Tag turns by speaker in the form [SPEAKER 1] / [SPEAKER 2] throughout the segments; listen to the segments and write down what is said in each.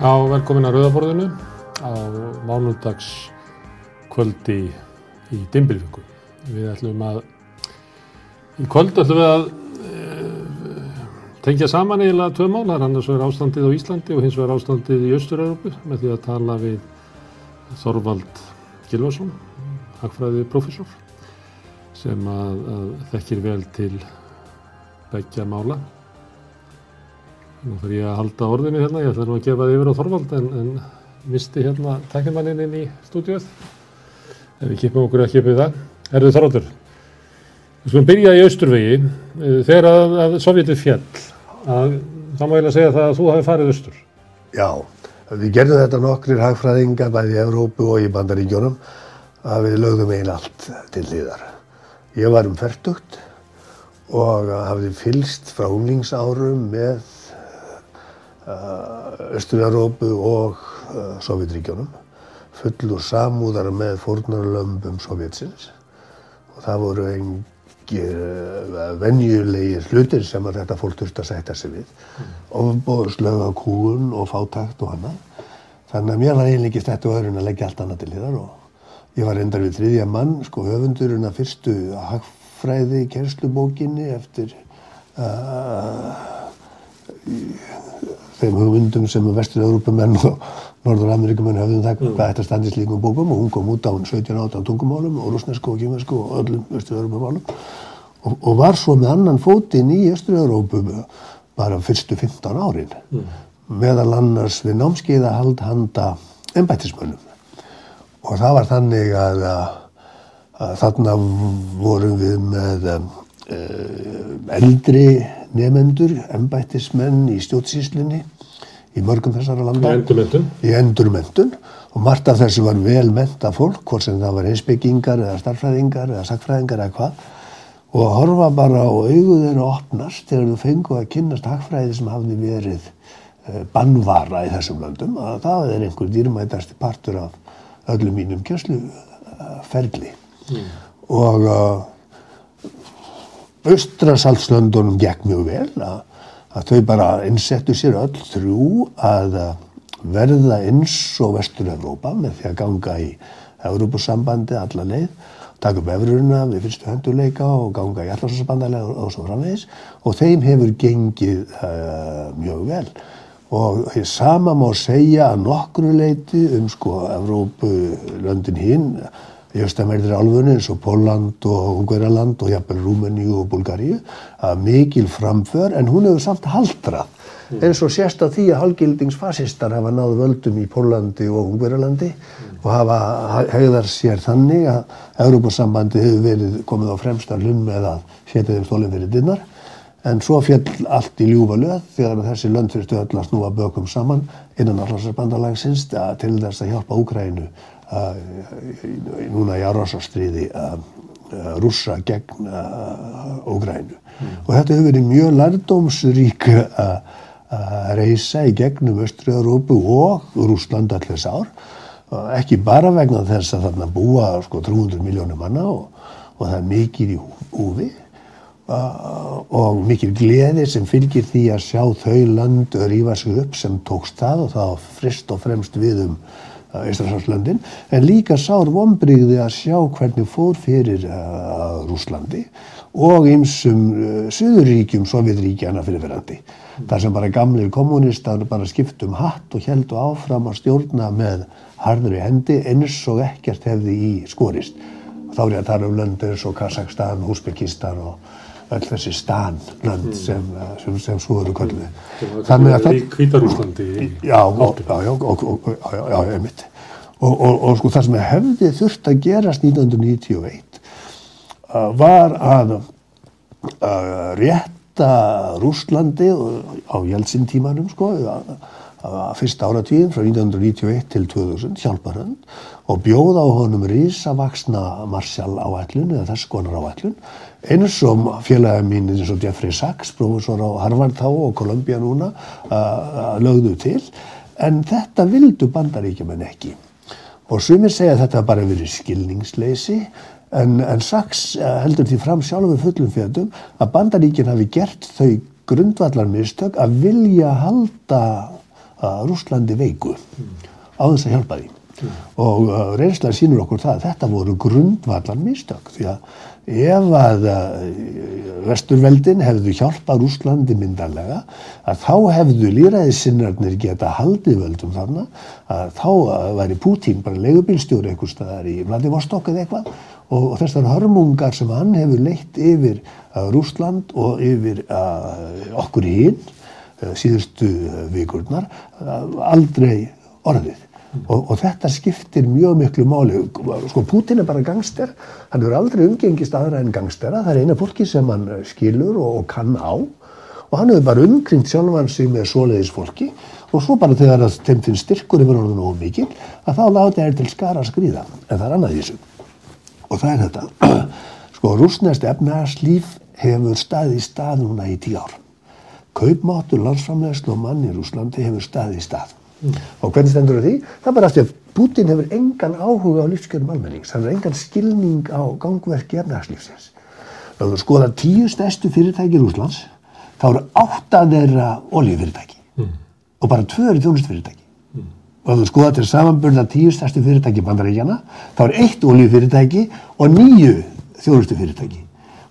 [SPEAKER 1] Já, velkomin að Rauðaborðinu á mánundags kvöldi í Dimbilvíku. Við ætlum að, í kvöld ætlum við að e, tengja saman eiginlega tvö mál, það er annars vegar ástandið á Íslandi og hins vegar ástandið í Östur-Európu með því að tala við Þorvald Gilvarsson, hagfræðið profesor, sem að, að þekkir vel til begja mála. Nú fyrir ég að halda orðinu hérna, ég ætla nú að gefa það yfir á Þorvald en, en misti hérna tæknumanninn inn í stúdíuð. Ef við kipum okkur að kipið það. Erðu Þorvaldur, við skulum byrja í Austurvegi. Þegar að, að Sovjetið fjall, að, þá má ég að segja það að þú hafi farið austur.
[SPEAKER 2] Já, við gerðum þetta nokkrir hagfræðingar bæði í Evrópu og í Bandaríkjónum að við lögðum einn allt til liðar. Ég var um færtugt og hafði fylst frá unglingsárum með Östur-Európu og Sovjetríkjónum fullur samúðar með fórnarlömbum Sovjetsins og það voru engir venjulegir hlutir sem þetta fólk þurfti að sætta sig við. Mm. ofbóðslega kúun og fátakt og hana þannig að mér var eiginlega ekki stættu öðrun að leggja allt annað til þér og ég var endar við þriðja mann sko höfundurinn að fyrstu hagfræði kerslubókinni eftir uh, þeim hugmyndum sem vestur-Európumenn og Norður-Ameríkumenn höfðum það mm. hvað þetta standist líkum bókum og hún kom út á 17-18 tungumálum og rúsnesku og kýmversku og öllum vestur-Európumálum og, og var svo með annan fótinn í Östur-Európu bara fyrstu 15 árin mm. meðal annars við námskeiða hald handa ennbættismönnum og það var þannig að, að, að þarna vorum við með um, eldri nefendur, ennbættismenn í stjórnsýslinni í mörgum þessara landa.
[SPEAKER 1] Í endurmentun.
[SPEAKER 2] Í endurmentun og margt af þessu var vel menta fólk, hvort sem það var heimsbyggingar eða starffræðingar eða sakfræðingar eða hvað og að horfa bara á auguð þeirra opnast þegar þú fengu að kynast hagfræði sem hafði verið uh, bannvara í þessum landum að það er einhver dýrmætasti partur af öllum mínum kjörsluferli mm. og uh, Austrasaltslöndunum gekk mjög vel að, að þau bara innsettu sér öll þrjú að verða eins og Vestur-Európa með því að ganga í Európusambandi alla leið, taka upp efruðuna við fyrstu hönduleika og ganga í allarsambandlega og, og svo framvegis. Og þeim hefur gengið uh, mjög vel. Og því sama má segja að nokkru leiti um sko Európu-löndin hinn í austamerðri álfunni eins og Póland og Ungverjaland og jafnvel Rúmeníu og Bulgaríu að mikil framför en hún hefur samt haldrað mm. eins og sérst á því að halgildingsfasistar hafa náðu völdum í Pólandi og Ungverjalandi mm. og hafa hegðar sér þannig að Európa-sambandi hefur verið komið á fremsta hlun með að setja þeim stólinn fyrir dinnar en svo fjall allt í ljúfa löð þegar þessi lönd þurftu öll að snúa bökum saman innan allarsarbandalagsins til þess að hjálpa Úkrænu núna í árásastriði rússa gegn Ógrænu. Mm. Og þetta hefur verið mjög lærdómsrík að reysa í gegnum Östri-Európu og Rúsland allir sár. Ekki bara vegna þess að þarna búa sko 300 miljónir manna og, og það er mikið í húfi og mikil gleði sem fylgir því að sjá þau land rýfa sig upp sem tókst það og það frist og fremst við um Íslandslöndin en líka sár vonbrygði að sjá hvernig fór fyrir uh, Rúslandi og einsum uh, Suðuríkjum, Sovjetríkjana fyrirverandi. Mm. Þar sem bara gamlir kommunistar bara skiptum hatt og heldu áfram að stjórna með harður í hendi eins og ekkert hefði í skorist. Þá er ég að tala um löndur og Kazakstan, Uzbekistan og öll þessi stanlönd mm. sem, sem, sem svo eru kallið.
[SPEAKER 1] Þannig að það... Í Kvítarúslandi.
[SPEAKER 2] Já, já, já, já, einmitt. Og, og, og sko það sem hefði þurft að gerast 1991 uh, var að uh, rétta Rúslandi á Jeltsin tímanum sko, að, að fyrsta áratíðin frá 1991 til 2000, hjálparhönd og bjóða á honum risavaksna Marshall áætlun eða þess konar áætlun eins og félagið mín eins og Jeffrey Sachs, professor á Harvard þá og Columbia núna lögðu til. En þetta vildu bandaríkjumenn ekki. Og sumir segja að þetta bara verið skilningsleysi en, en Sachs heldur því fram sjálfur fullum fjöldum að bandaríkinn hafi gert þau grundvallarmistök að vilja halda uh, Rúslandi veiku á þess að hjálpa því. Og uh, reynslega sínur okkur það að þetta voru grundvallar mistök því að ef að uh, vesturveldin hefðu hjálpað Rúslandi myndarlega að þá hefðu líræðisinnarnir geta haldið völdum þarna að þá uh, væri Pútín bara leigubílstjóri einhver staðar í Vladivostok eða eitthvað og, og þessar hörmungar sem hann hefur leitt yfir uh, Rúsland og yfir okkur hinn síðustu vikurnar aldrei orðið. Og, og þetta skiptir mjög miklu máli. Sko, Putin er bara gangster, hann hefur aldrei umgengist aðra en gangstera, það er eina fólki sem hann uh, skilur og, og kann á og hann hefur bara umkringt sjálfan sig með svoleiðis fólki og svo bara þegar að þeim finnst styrkur yfir orðinu og mikil að þá láta þeir til skara skrýða, en það er annað í þessu. Og það er þetta, sko, rúsnest efnarslíf hefur staðið í stað núna í tíu ár. Kaupmáttur landsframlegslu og mann í Rúslandi hefur staðið í stað. Og hvernig stendur það því? Það er bara eftir að Putin hefur engan áhuga á lífskjörum almennings, hann hefur engan skilning á gangverki efnarslífsins. Ef þú skoðar tíu stærstu fyrirtæki í Rúslands, þá eru átta þeirra oljufyrirtæki og bara tvö eru þjónustfyrirtæki. Og ef þú skoðar til samanburða tíu stærstu fyrirtæki bandaríkjana, þá er eitt oljufyrirtæki og nýju þjónustufyrirtæki.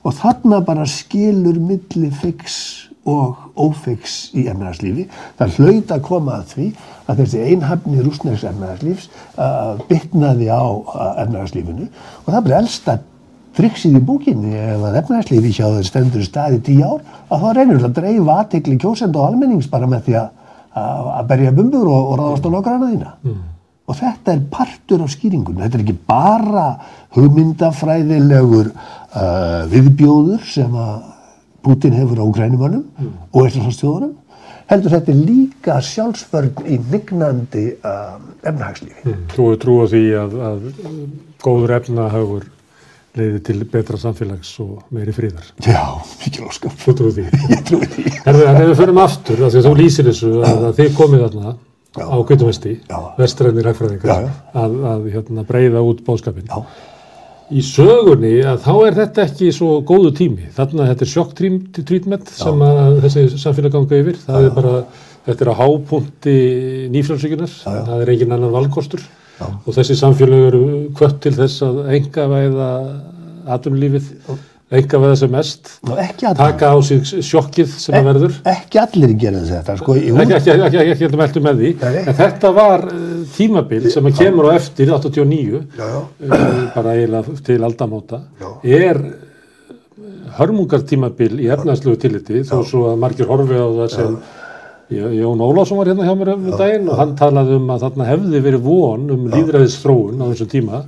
[SPEAKER 2] Og þarna bara skilur milli fix og ófix í efnarslífi. Það hlaut að koma að því að þessi einhafni rúsnæks efnarslífs bytnaði á efnarslífinu og það er bara elsta triksið í búkinni ef að efnarslífi hjá þeir stendur í staði tíu ár að þá reynir það að dreifa aðtekli kjósend og almennings bara með því að, berja bumbur og, og ráðast á nokkana þína. Mm. Og þetta er partur af skýringunum. Þetta er ekki bara hugmyndafræðilegur uh, viðbjóður sem að Putin hefur á grænumönnum mm. og Íslandsstjóðunum heldur þetta líka sjálfsvörn í nignandi uh, efnahagslífi.
[SPEAKER 1] Mm. Þú er trú á því að, að góður efnahaugur leiði til betra samfélags og meiri fríðar.
[SPEAKER 2] Já, mikið óskap.
[SPEAKER 1] Þú trúi því?
[SPEAKER 2] Ég trúi því.
[SPEAKER 1] Herðu, en ef við förum aftur, því að þú lýsir þessu að, að þið komið þarna Já. á Kveitumvesti, vestrænir hægfræðingar, að, að hérna, breyða út bóðskapin. Já. Í sögunni að þá er þetta ekki svo góðu tími. Þannig að þetta er sjokktreatment sem að þessi samfélag ganga yfir. Það Já. er bara, þetta er á hápunkti nýfjálfsvíkunar, það er engin annan valkostur Já. og þessi samfélag eru kvött til þess að enga væða atunlífið, enga væða sem mest, taka á sig sjokkið sem
[SPEAKER 2] e
[SPEAKER 1] að verður.
[SPEAKER 2] Ekki allir gera þetta, sko.
[SPEAKER 1] Ekki, ekki, ekki, ekki heldur með með því, Nei. en þetta var tímabil sem að kemur á eftir 89, já, já. bara eiginlega til aldamóta, er hörmungartímabil í efnæðslegu tilliti, þó svo að margir horfi á það sem Jón Ólásson var hérna hjá mér um daginn og hann talaði um að þarna hefði verið von um líðræðisþróun á þessum tíma.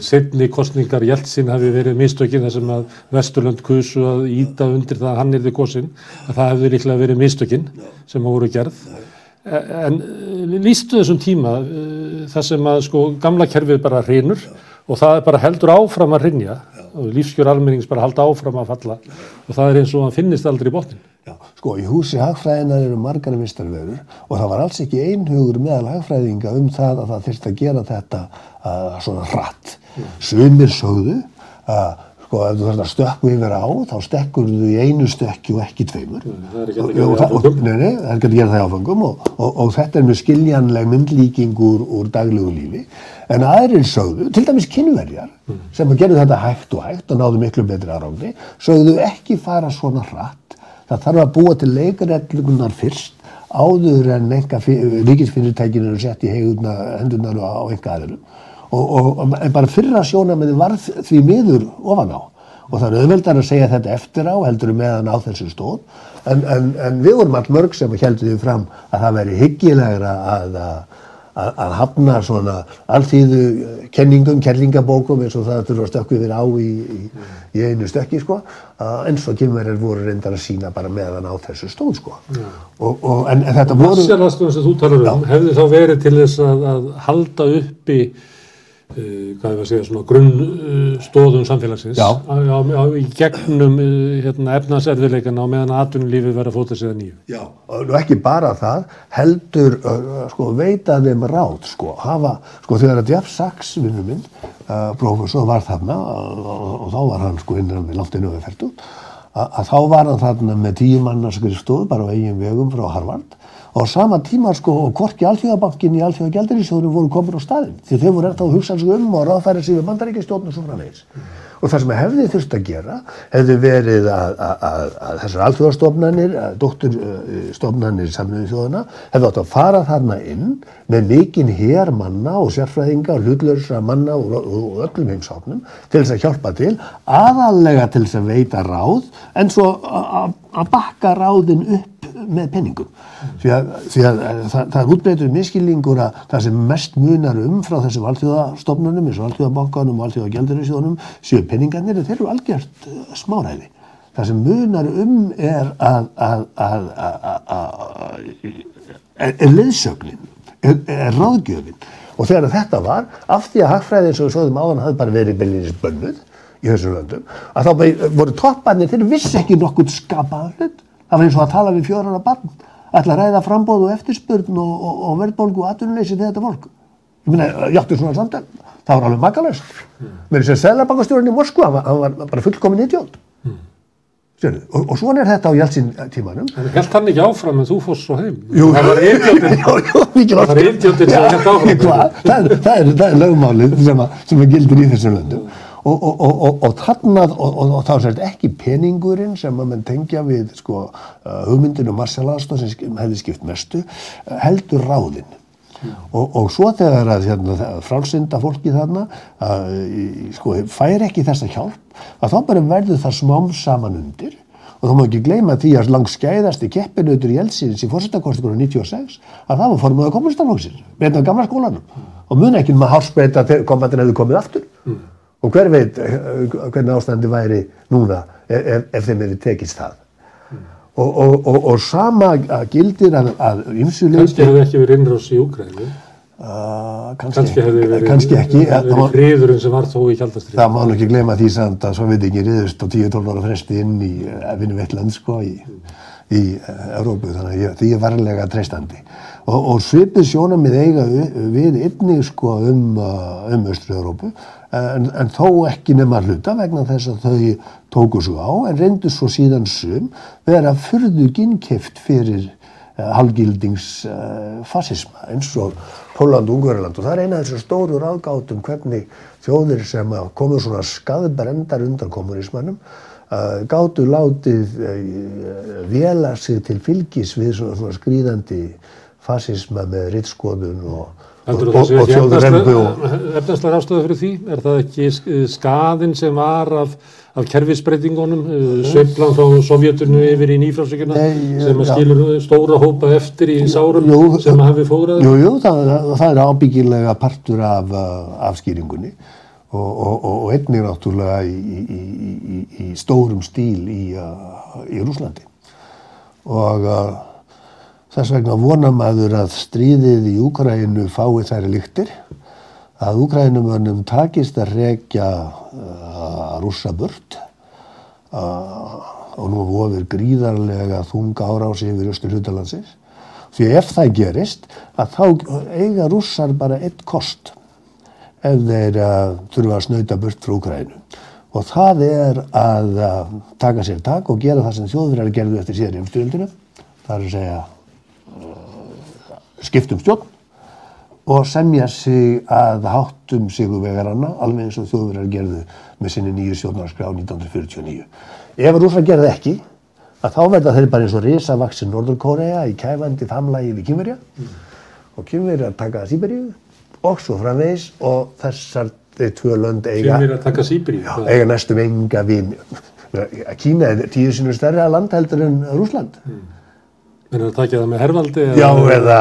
[SPEAKER 1] Setni kostningar Jeltsin hafi verið mistökinn þar sem að Vesturlund kusu að íta undir það að hann erði kosin, að það hefði líklega verið mistökinn sem hafa voru gerð. En lístu þessum tíma þar sem að sko gamla kerfið bara hrinur og það bara heldur áfram að hrinja og lífskjör almennings bara halda áfram að falla og það er eins og hann finnist aldrei í botnin.
[SPEAKER 2] Já, sko í húsi hagfræðinar eru margar vistarveður og það var alls ekki einhugur meðal hagfræðinga um það að það þurfti að gera þetta uh, svona hratt. Mm. Sumir sögðu að uh, sko ef þú þarf að stökku yfir á þá stekkur þú í einu stökki og ekki tveimur.
[SPEAKER 1] Það er ekki að gera það í áfengum.
[SPEAKER 2] Nei, nei, það er ekki að gera það í áfengum og, og, og þetta er með skiljanleg myndlíking úr, daglegu lífi. En aðrir sögðu, til dæmis kynverjar mm. sem gera þetta hægt og hægt og náðu miklu betri aðráðni, sögðu ekki fara svona hratt. Það þarf að búa til leikarellugunar fyrst áður en ríkisfyrirtækinu eru sett í hendunar á einhver aðerum og, og bara fyrra sjónamiði varð því miður ofan á. Og það er auðveldar að segja þetta eftir á heldur meðan á þessu stóð. En, en, en við vorum all mörg sem heldum við fram að það veri hyggilegra að, að, að hafna svona allþýðu kenningum, kellingabókum eins og það þurfa að stökku þér á í, í, í einu stökki sko. Eins og kynverðir voru reyndar að sína bara meðan á þessu stóð sko.
[SPEAKER 1] Og, og, en, en þetta voru Massjarlastunum sem þú talar um hefði þá verið til þess að, að halda uppi hvað ég var að segja, svona grunnstóðum uh, samfélagsins á, á, á, í gegnum uh, hérna, efnarserðileikana og meðan atvinnulífið verða fótað sér að nýju.
[SPEAKER 2] Já, og ekki bara það, heldur sko, veita þeim ráð, sko, hafa, sko þegar að Jeff Sachs, vinnu minn, professor var þarna og, og þá var hann sko innan við láttinu öðuferdu, að þá var hann þarna með tíu manna skrifstofu bara á eigin vegum frá Harvard á sama tíma sko og hvorki alþjóðabankin í alþjóðagjaldarísjóðunum voru komin á staðin því þau voru eftir að hugsa sig um og ráðfæra sig við bandaríkjastjórn og svo framvegis. Og það sem hefði þurft að gera hefði verið að, að, að, að þessar alþjóðastofnanir, doktorstofnanir samluðið þjóðana hefði átt að fara þarna inn með mikinn hér manna og sérfræðinga og hlutlösa manna og, og öllum heimsáknum til þess að hjálpa til aðalega til þess að veita ráð en svo að bakka ráðin upp með penningum því að, því að það, það er útbreytur miskilningur að það sem mest munar um frá þessum alþjóðastofnunum eins og alþjóðabankanum og alþjóðagjaldurisjónum séu penningarnir þeir eru algjört uh, smáræði. Það sem munar um er að, að, að, er leðsögnin er, er ráðgjöfin. Og þegar þetta var af því að hagfræði eins og við svoðum áðan hafði bara verið beilinist bönnuð í þessum löndum að þá voru topparnir þeir vissi ekki nokkur skapaða hlut það var eins og að tala við fjórara barn. Ætla að ræða frambóð og eftirspurn og, og, og verðbólgu og atvinnuleysi til þetta fólk. Ég ég átti svona samtal. Það var alveg makalöst mm. mér er sér Sæðlarbangastjórun í Moskva hann var, bara fullkomin idiot. Mm. og, og svona er þetta á Jeltsin tímanum
[SPEAKER 1] en held hann ekki áfram en þú fórst svo heim?
[SPEAKER 2] Jú,
[SPEAKER 1] það var idiotin
[SPEAKER 2] það
[SPEAKER 1] var idiotin sem held áfram.
[SPEAKER 2] það er, það er, er lögmálið sem, sem að gildir í þessum löndum og, og, og, þarna, og þá er þetta ekki peningurinn sem maður tengja við sko, uh, hugmyndinu Marcel Astor sem hefði skipt mestu, uh, heldur ráðinn. Mm. Og svo þegar að hérna, frálsynda fólki þarna að, sko, fær ekki þessa hjálp, að þá bara verður það smám saman undir og þá má ekki gleyma því að langt skæðasti keppinautur í eldsins í fórsettakostingunum 96 að það var formuða kommunistaflóksins, beina gamla skólanum mm. og mun ekki með hálsbreyta komandin hefði komið aftur. Mm. Og hver veit eh, hvernig ástandi væri núna ef, ef þeim eru tekist það. Mm. Og, og, og, og sama gildir að, að ymsuleiti...
[SPEAKER 1] Kanski hefði ekki verið innrós í Úgræni.
[SPEAKER 2] Uh, kannski hefði verið, kannski ekki,
[SPEAKER 1] friðurinn sem var þó í kjaldastrið.
[SPEAKER 2] Það má nú ekki glema því samt að svo veit ekki riðust og 10-12 ára fresti inn í eh, vinnum eitt land sko í, í Európu þannig að því er varlega treystandi. Og svipið sjónum við eiga við einnig sko um, um Östru-Európu en, en þó ekki nema hluta vegna þess að þau tóku svo á en reyndu svo síðan sum vera fyrðu ginnkeft fyrir uh, halgildingsfasisma uh, eins og Holland og Ungverðarland og það er eina af þessar stóru ráðgátum hvernig þjóðir sem komu svona skaðbrendar undan kommunismannum uh, gátu látið vela sig til fylgis við svona, svona skrýðandi fasisma með rittskoðun og
[SPEAKER 1] Heldur þú að það sé ekki efnarslega rástöðu fyrir því? Er það ekki skadin sem var af, af kerfisbreytingunum, sveiflan frá Sovjetunum yfir í nýfrásökjuna sem ja. skilur stóra hópa eftir í sárum jú, sem hafi fógrað?
[SPEAKER 2] Jú, jú, það, það er ábyggilega partur af, af skýringunni og, og, og einnig náttúrulega í, í, í, í stórum stíl í Rúslandi og Þess vegna vonar maður að stríðið í Úkrænu fái þær líktir, að Úkrænumönnum takist að rekja uh, rússa burt uh, og nú vofir gríðarlega þunga árási yfir östur hlutalansins. Því ef það gerist að þá eiga rússar bara eitt kost ef þeir uh, þurfa að snauta burt frá Úkrænu. Og það er að taka sér tak og gera það sem þjóðverðar gerðu eftir síðan í umstyrjöldinu. Það er að segja skiptum stjórn og semja sig að háttum sigurvegaranna alveg eins og þjóðverðar gerðu með sinni nýju stjórnarskrá 1949. Ef rúsar gerði ekki að þá verða þeir bara eins og risavaksin Norður-Korea í kæfandi famlægi við kynverja mm. og kynverja taka Sýberíu og svo framvegs og þessar þeir tvö lönd eiga
[SPEAKER 1] Kynverja taka Sýberíu?
[SPEAKER 2] Já, eiga næstum enga vinn. Kína er tíu sinu stærra land heldur en Rúsland. Mm.
[SPEAKER 1] Það takja það með hervaldi?
[SPEAKER 2] Já, eða,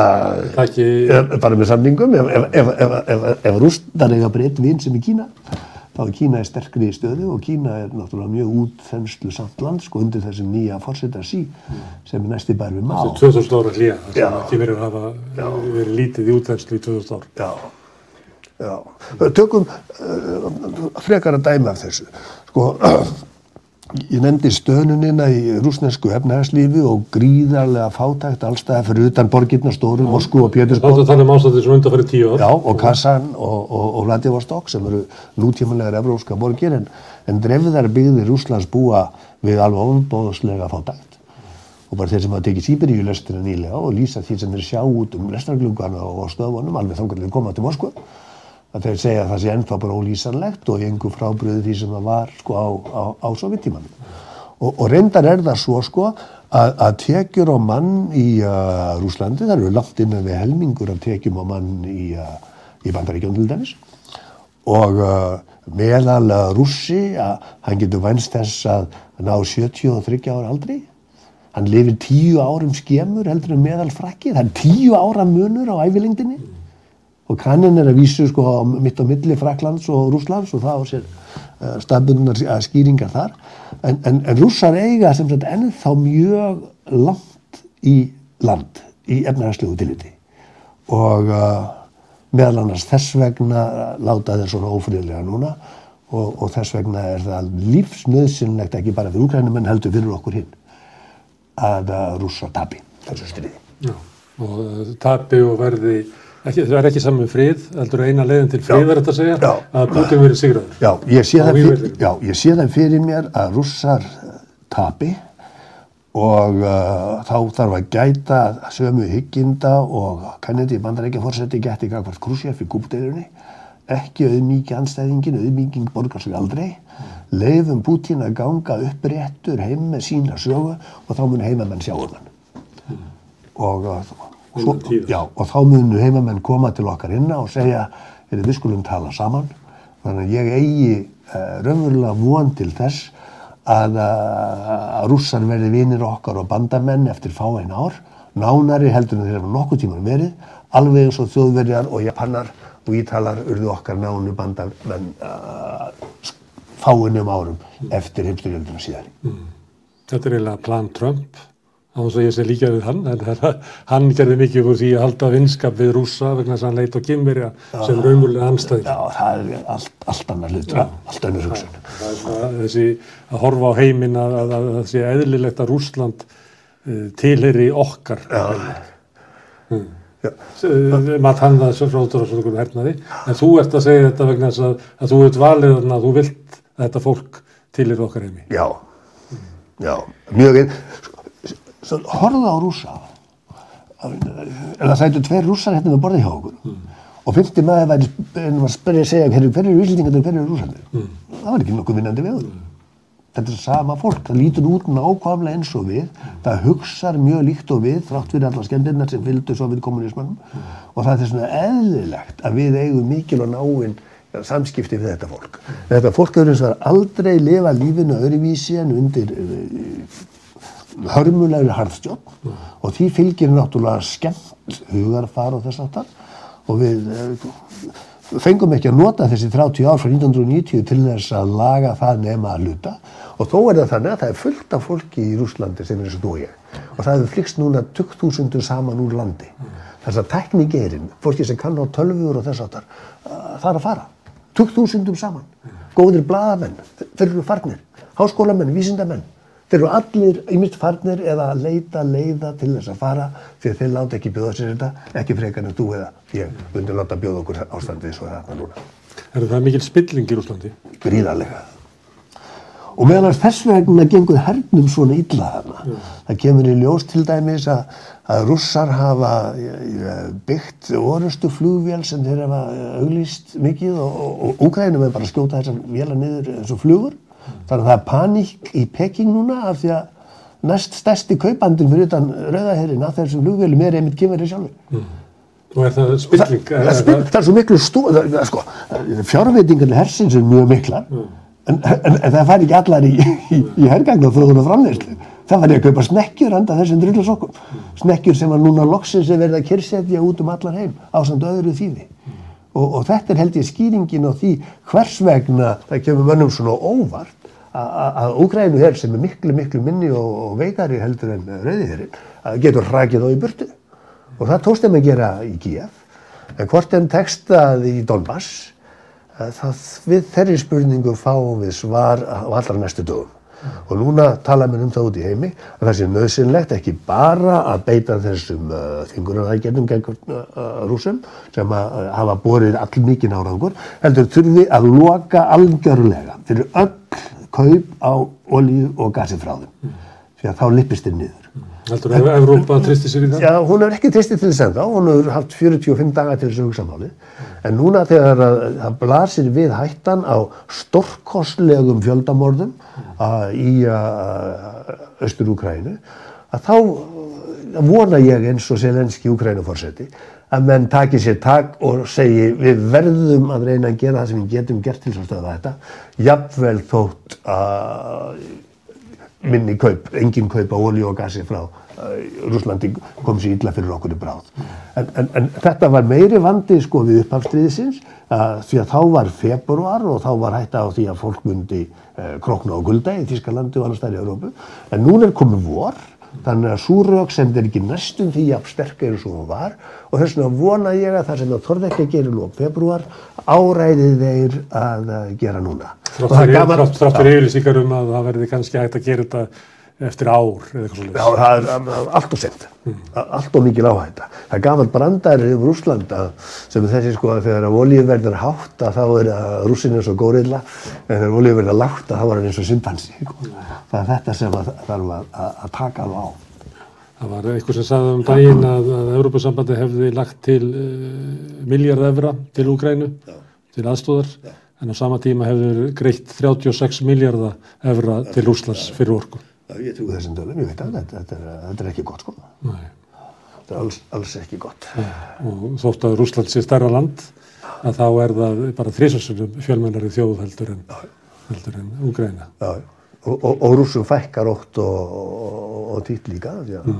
[SPEAKER 2] taki... eða bara með samningum. Ef, ef, ef, ef rústar eiga breytt vinn sem í Kína, þá er Kína er sterkri í stöðu og Kína er náttúrulega mjög útþenslu samt land, sko, undir þessum nýja fórsetar sí, sem er næsti bær við má.
[SPEAKER 1] Þetta er 2000 ára hlýja, það sem ekki verið að hafa verið lítið í útþenslu í 2000 ár.
[SPEAKER 2] Já, já. Tökum uh, frekar að dæma af þessu. Sko, Ég nefndi stöðnunina í rúsnesku efnæðarslífi og gríðarlega fátækt allstæða fyrir utan borgirna stóru, Moskú og Pétursborg.
[SPEAKER 1] Það er um ástæðið sem undan fyrir tíu ár.
[SPEAKER 2] Já, og Kazan og, og, og Vladivostok sem eru nútímanlegar evrópska borgir en, en drefðar byggðir Rúslands búa við alveg ofnbóðslega fátækt. og bara þeir sem hafa tekið Sýberíu lestina nýlega og lýsa því sem þeir sjá út um lestarglungana og stöðunum alveg þangar þeir koma til Moskva að þeir segja að það sé ennþá bara ólýsanlegt og engu frábriðu því sem það var sko á, á, á sovjettímanum og, og reyndar er það svo sko að, að tekjur á mann í uh, Rúslandi, það eru langt innan við helmingur af tekjum á mann í, uh, í bandaríkjónu til dæmis. Og uh, meðal uh, rússi að hann getur vænst þess að ná 73 ára aldrei hann lifir tíu árum skemur heldur en meðal frakki, það er tíu ára munur á ævilengdinni og kannin er að vísu sko mitt á milli Fraklands og Rúslands og það á sér uh, staðbundunar skýringar þar en, en, en rússar eiga sem sagt ennþá mjög langt í land í efnarslegu tiliti og uh, meðal annars þess vegna láta þeir svona ófriðlega núna og, og þess vegna er það lífsnöðsynlegt ekki bara fyrir úkrænum en heldur fyrir okkur hinn að rússa tapi þessu stríði.
[SPEAKER 1] Já, og uh, tapi og verði, ekki, það er ekki saman frið, heldur eina leiðin til frið er þetta að segja,
[SPEAKER 2] Já.
[SPEAKER 1] að Putin verið sigraður.
[SPEAKER 2] Já, ég sé, það fyrir,
[SPEAKER 1] vígvellinum.
[SPEAKER 2] já, ég sé það fyrir mér að rússar uh, tapi og uh, þá þarf að gæta sömu hygginda og kannandi bandarækja fórseti gæti gagvart Krusjef í kúpdeilunni ekki auðmíkja anstæðingin, auðmíking borgar sig aldrei leifum Putin að ganga uppréttur heim með sína sögu og þá mun heimamenn sjá um hann og, uh, svo, já, og þá munu heimamenn koma til okkar inna og segja er við skulum tala saman. Þannig að ég eigi uh, raunverulega von til þess að, uh, að rússar verði vinir okkar og bandamenn eftir fáein ár. Nánari heldur en þeir hafa nokkuð tíman verið alveg eins og þjóðverjar og japanar og ítalar urðu okkar nánu bandamenn uh, fáinum árum eftir heimstyrjölduna síðan
[SPEAKER 1] Þetta er eiginlega plan Trump, á þess að ég sé líka við hann, en hann gerði mikið úr því að halda vinskap við rússa vegna þess að hann leit á Kimverja sem raunverulega anstæðing.
[SPEAKER 2] Já, það er allt, allt annar hlutur, allt önnur hugsun
[SPEAKER 1] Það er svona þessi að horfa á heiminn að, að, að það sé eðlilegt að Rússland uh, tilheri okkar.
[SPEAKER 2] Já.
[SPEAKER 1] Uh, Matt hann það svo frótur og svona hernaði, en þú ert að segja þetta vegna þess að, að þú ert valið að þú vilt að þetta fólk tilheri okkar heimi.
[SPEAKER 2] Já, já, mjög einn. Svo horfða á rússa. En það sætu tveir rússar hérna með borðið hjá okkur. Og fyrsti maður væri en var að spyrja að segja hverju, hverju eru Íslandingarnir og hverju eru rússandir. Það var ekki nokkuð vinnandi við það. Þetta er sama fólk, það lítur út nákvæmlega eins og við, það hugsar mjög líkt og við, þrátt fyrir allar skemmtirnar sem fylgdu svo við kommunismannum og það er vegna eðlilegt að við eigum mikil og náinn samskipti við þetta fólk. Þetta fólk hefur eins og aldrei lifa lífinu öðruvísi en undir uh, hörmulegri harðstjórn og því fylgir náttúrulega skemmt hugarfar og þess aftar og við uh, fengum ekki að nota þessi 30 ár frá 1990 til þess að laga það nema að luta og þó er það þannig að það er fullt af fólki í Rúslandi sem er eins og þú og ég. Og það hefur flikst núna 20.000 saman úr landi. Þess að teknigeirinn, fólki sem kann á tölfur og þess aftar, uh, það er að fara. 20.000 saman, góðir blaðamenn, þeir eru farnir. Háskólamenn, vísindamenn þeir eru allir ymist farnir eða að leita leiða til þess að fara því að þeir láta ekki bjóða sér þetta, ekki frekar en þú eða ég myndi láta bjóða okkur ástandið svo þetta núna
[SPEAKER 1] Er það mikil spilling í Rúslandi?
[SPEAKER 2] gríðarlega. Og meðan þess vegna gengur hernum svona illa þarna. Það kemur í ljós til dæmis að, að russar hafa eh, byggt orustu flugvél sem þeir hafa auglýst mikið og, og, og Úkrænum er bara að skjóta þessar vélar niður eins og flugur. Þannig að það er paník í Peking núna af því að næst stærsti kaupandinn fyrir utan rauðaherrin að þessum flugvélum er einmitt kemurinn sjálfur.
[SPEAKER 1] Og er það spilling?
[SPEAKER 2] Það, það, spil, það er svo miklu stó, það, það, sko, fjárveitingarnir hersins er mjög miklar en, en, en það fær ekki allar í, í, í hergagn og þróðun og framleyslu. Það fær ég að kaupa snekkjur handa þessum drullasokkum. Snekkjur sem að núna loksins er verið að kyrsetja út um allar heim á samt öðru þýði. Og, og þetta er held ég skýringin á því hvers vegna það kemur mönnum svona óvart að- Úgrænu hér sem er miklu, miklu minni og, og veikari heldur en rauðiðurinn að getur hrakið á í burtu. Og það tókst þeim að gera í Kíaf. En hvort þeim tekstað í Donbass, það, við þeirri spurningu fáum við svar á allra næstu dögum. Og núna tala mér um það út í heimi að það sé nöðsynlegt ekki bara að beita þessum uh, þingunarækjörnum gegn uh, rúsum sem að uh, hafa borið all mikinn árangur, heldur þurfi að loka algjörlega fyrir öll kaup á olíu og gasi frá þeim. Því að þá lippist þeir niður.
[SPEAKER 1] Heldur að Evrópa tristi sér í það?
[SPEAKER 2] Já, hún hefur ekki tristið til þess enda, hún hefur haft 45 daga til þess að hugsa málið. En núna þegar að- það blasir við hættan á stórkostlegum fjöldamorðum uh, í Östur-Úkrænu, að þá vona ég eins og Selenski Úkrænuforseti að menn taki sér tak og segi við verðum að reyna að gera það sem við getum gert til þess að stöða þetta, jafnvel þótt að minni kaup, engin kaup á olíu og gasi frá uh, Rúslandi kom sér illa fyrir okkur í bráð. En, en, en þetta var meiri vandi sko við upphafstriðisins uh, því að þá var februar og þá var hætta á því að fólk myndi uh, krokna á gulda í Þískalandi og annars þær í Európu. En núna er komið vor þannig að súröksemd er ekki næstum því að sterk eins og hún var og þess vegna vona ég að það sem það þorði ekki að gera lók februar áræði þeir að uh, gera núna. Og
[SPEAKER 1] Þrátt
[SPEAKER 2] það
[SPEAKER 1] fyrir,
[SPEAKER 2] gaman-
[SPEAKER 1] þrátt, þrátt fyrir yfirlýsingar um að það verði kannski hægt að gera þetta eftir ár eða eitthvað
[SPEAKER 2] Já,
[SPEAKER 1] svolítið.
[SPEAKER 2] það er um, allt og sent, allt og mikil áhætta. Það er gaman brandari yfir Rúsland að, sem er þessi sko að þegar olíuverð er hátt að þá er að rússin eins og górilla, en þegar olíuverð er lágt að þá er hann eins og simpansi. Sko. Það er þetta sem að, þarf að, að, taka á á.
[SPEAKER 1] Það var eitthvað sem sagði um daginn að, að Európa-sambandi hefði lagt til uh, miljard evra til Úgrænu, til aðstóðar, en á sama tíma hefði greitt 36 miljardar evra til Rúslands fyrir orku.
[SPEAKER 2] Já, ég trúi þessum dölum, ég veit að þetta, þetta, er, þetta er ekki gott sko.
[SPEAKER 1] Nei.
[SPEAKER 2] Þetta er alls, alls ekki gott.
[SPEAKER 1] Og þótt að Rúsland sé stærra land, að þá er það bara þrísasunum fjölmennari þjóð heldur en, heldur en Úgræna.
[SPEAKER 2] Já, og, og, og rússum fækkar ótt og, og, týtt líka. því að-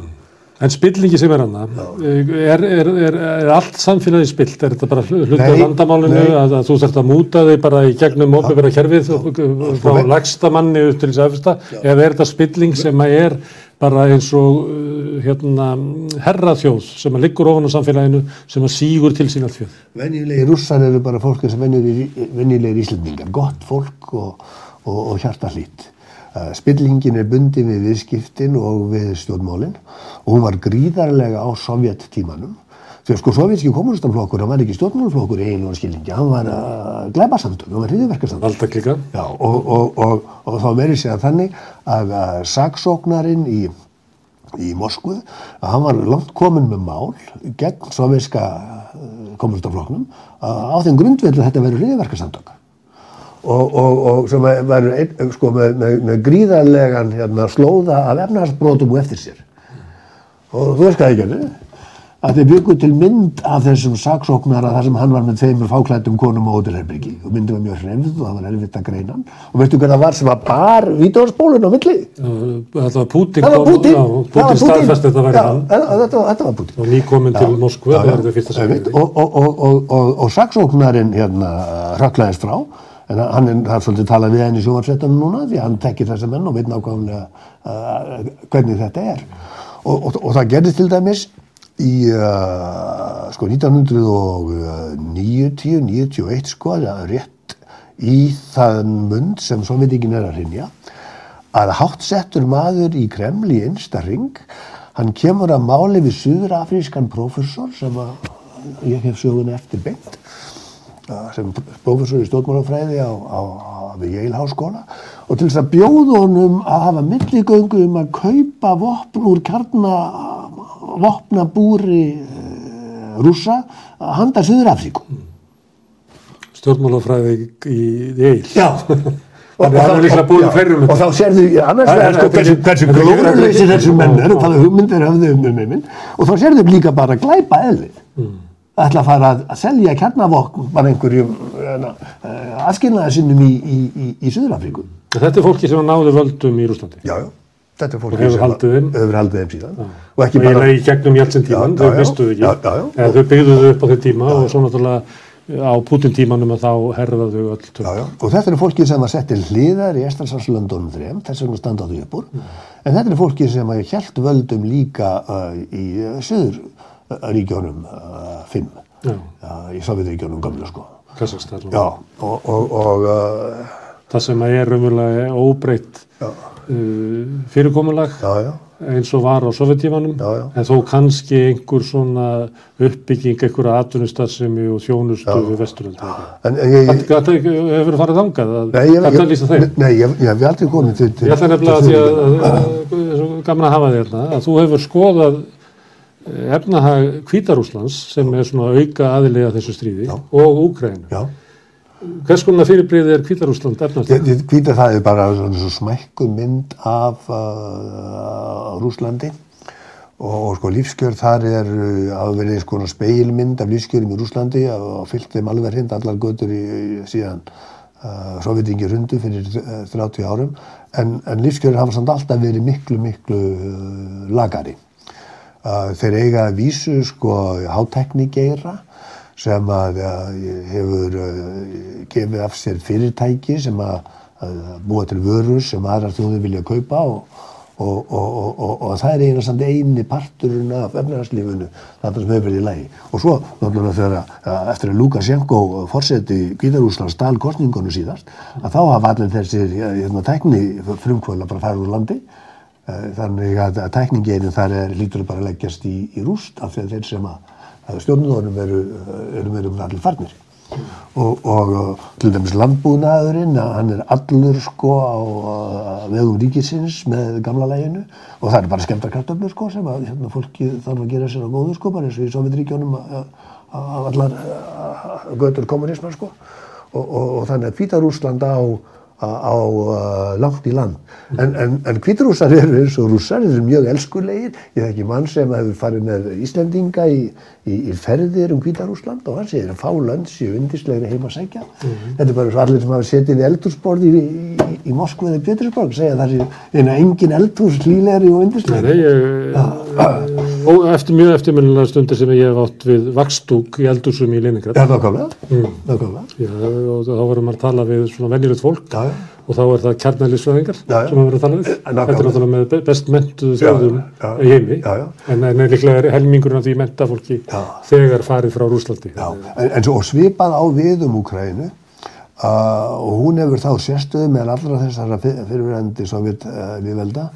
[SPEAKER 1] En spillingi sem er hana, er, er, er, er allt samfélagi spilt? Er þetta bara vandamálinu
[SPEAKER 2] nei.
[SPEAKER 1] að, að þú þarft að múta þig bara í gegnum ópifera kerfið frá lagsta manni upp til þess aðfesta? Eða er þetta spilling sem er bara eins og uh, hérna, herraþjóð sem liggur ofan á samfélaginu sem að sígur til sín allt fjöð?
[SPEAKER 2] Venjulegir rússar eru bara fólk sem venjulegir íslendingar, gott fólk og, og, og hjarta hlýtt. Uh, spillingin er bundin við viðskiptin og við stjórnmálinn og hún var gríðarlega á sovjettímanum. Þegar sko sovjetski kommunistaflokkur, hann var ekki stjórnmálflokkur í einu skilningi, hann var uh, glæbasamtök, hann var hriðverkarsamtök.
[SPEAKER 1] Valdaklíka?
[SPEAKER 2] Já, og, og, og, og þá verið sér þannig að, að saksóknarinn í, í Moskvu, að hann var langt komin með mál gegn soviska kommunistafloknum á þeim grundveldu að þetta verið hriðverkarsamtök. Og, og, og sem var ein, sko, með, með, með gríðarlegan hérna, slóða af efnahagsbrotum og eftir sér. Og þú veist hvað ég gerði? Að þeir byggu til mynd af þessum saksóknara þar sem hann var með tveimur fáklættum konum á hótelherbyggi og myndið var mjög hrefð og það var erfitt að greina og veistu hver það var sem var bar vídeospólun á milli?
[SPEAKER 1] Það var Putin,
[SPEAKER 2] Það var Putin! Var
[SPEAKER 1] Putin staðfesti þetta
[SPEAKER 2] Já,
[SPEAKER 1] hann
[SPEAKER 2] þetta, var Putin.
[SPEAKER 1] og nýkomin til var sem
[SPEAKER 2] og, og, og, og, og, og saksóknarinn hérna hrökklaðist frá en hann er, það er svolítið talað við henni í sjónvarsvettunum núna því hann tekkir þessa menn og veit nákvæmlega uh, hvernig þetta er. Og, og, og það gerðist til dæmis í uh, sko 1990, 91 sko rétt í þann mund sem Sovjetíkin er að rinja að háttsettur maður í Kreml í einsta ring hann kemur að máli við suðurafrískan prófessor sem að ég hef sögun eftir beint sem prófessor í stjórnmálafræði á, á, á við Yale háskóla og til þess að bjóða honum að hafa milligöngu um að kaupa vopn úr kjarna vopnabúri uh, rússa að handa Suður-Afríku.
[SPEAKER 1] stjórnmálafræði í Eil.
[SPEAKER 2] Já.
[SPEAKER 1] Er hverjum
[SPEAKER 2] Og þá sérðu, annars vegar sko, hversu, glóðurleysi þessu menn eru, hvaða hugmyndir höfðu um um um og þá sérðu líka bara glæpa eðlið.
[SPEAKER 1] Mm.
[SPEAKER 2] Ætla að fara að selja kjarnavokk bara einhverjum aðskilnaði sinnum í, í, í, í Suður-Afríku.
[SPEAKER 1] Þetta er fólki sem náði völdum í Rúslandi.
[SPEAKER 2] Já, já. Þetta er fólk
[SPEAKER 1] Og hefur haldið þeim.
[SPEAKER 2] Hefur haldið þeim síðan. Og
[SPEAKER 1] Og
[SPEAKER 2] ekki bara...
[SPEAKER 1] í gegnum Jeltsin tíman,
[SPEAKER 2] Já,
[SPEAKER 1] þau
[SPEAKER 2] já, já.
[SPEAKER 1] mistuðu ekki.
[SPEAKER 2] Já, já, já.
[SPEAKER 1] Þau byggðuðu upp á þeim tíma og svo náttúrulega á Putin tímanum að þá herðaðu þau öll tök.
[SPEAKER 2] Já, já. Og þetta eru fólki sem var sett til hliðar í Estrasarslöndunum þrem, þess vegna standa þau upp úr. En þetta eru fólki sem hafa hjælt völdum líka uh, í uh, söður ríkjónum uh, fimm.
[SPEAKER 1] Já,
[SPEAKER 2] Já, í Sovjetríkjónum gamla sko.
[SPEAKER 1] Og-
[SPEAKER 2] Já, og, og, og uh,
[SPEAKER 1] Það sem að er raunverulega óbreytt uh, fyrirkomulag eins og var á Sovjetímanum en þó kannski einhver svona uppbygging, einhverja atvinnustarfsemi og þjónustu við vesturöld
[SPEAKER 2] En, en ég,
[SPEAKER 1] Þetta hefur farið þangað að þetta lýsa þeim?
[SPEAKER 2] nei, ég, hef aldrei komið til,
[SPEAKER 1] Ég ætla nefnilega að því að, að, að, að gaman að hafa því hérna, að þú hefur skoðað eh, efnahag Hvítarúslands sem er svona auka aðilega þessu stríði og Úkrænu.
[SPEAKER 2] Já,
[SPEAKER 1] Hvers konar fyrirbreyði er Hvítarúsland efnahag?
[SPEAKER 2] hvita það er bara svona svo smækku mynd af uh, Rúslandi og, og sko lífskjör þar er uh, að verið sko speilmynd af lífskjörum í Rúslandi og fyllt þeim alveg hrind allar götur í, í síðan uh, Sovjetingi rundu fyrir uh, 30 árum en, en lífskjörin hafa samt alltaf verið miklu miklu uh, lagari. Uh, þeir eiga að vísu sko háteknigeira sem að uh, hefur uh, gefið af sér fyrirtæki sem að, að búa til vörur sem aðrar þjóðir vilja kaupa og, og, og, og, það er eina samt eini parturinn af efnarslífunu þetta sem hefur verið í lagi. Og svo náttúrulega þegar að eftir að Lukashenko fórseti Gítarúslands stál kostningunum síðast að þá hafa allir þessir hérna, tækni frumkvöla bara farið úr landi. Eh, Þannig að, að tækningeinin þar er lítur bara að leggjast í, í rúst af því að þeir sem að, að stjórnunum eru, eru, eru allir farnir. Og, og uh, til dæmis landbúnaðurinn, að hann er allur sko á vegum ríkisins með gamla læginu og það er bara skemmta kartöflur sko sem að hérna, fólki þarf að gera sér á góðu sko bara eins og í Sovjetríkjónum af allar götur kommunismar sko og, og, og þannig að Hvítarúsland á á, uh, langt í land. En, en, en hvítrússar eru eins og rússar, þeir eru mjög elskulegir. Ég þekki mann sem hefur farið með Íslendinga í, í, í ferðir um Hvítarúsland og hann segir að fá lönd séu undislegri heima að sækja. Þetta er bara svo allir sem hafa setið í eldhúsborð í, í, í Moskvu eða Pétursborg segja að það sé eina engin eldhús hlýlegri og undislegri.
[SPEAKER 1] nei, ég, eftir mjög eftirminnilega stundir sem ég hef átt við vakstúk í eldúsum í Leningrad.
[SPEAKER 2] Já, nákvæmlega. Nákvæmlega.
[SPEAKER 1] Já, og þá varum að tala við svona venjulegt fólk
[SPEAKER 2] Já, já.
[SPEAKER 1] og þá er það kjarnælisfræðingar sem við verðum að tala við.
[SPEAKER 2] nákvæmlega.
[SPEAKER 1] Þetta er náttúrulega með be- best mentuðu þjóðum í heimi
[SPEAKER 2] Já, já.
[SPEAKER 1] en, en líklega er helmingurinn af því menta fólki
[SPEAKER 2] Já.
[SPEAKER 1] þegar farið frá Rúslandi.
[SPEAKER 2] Já, en, en svo svipað á við um Úkrænu uh, og hún hefur þá sérstöðu með allra þessara fyr- fyrirverandi sovjet uh,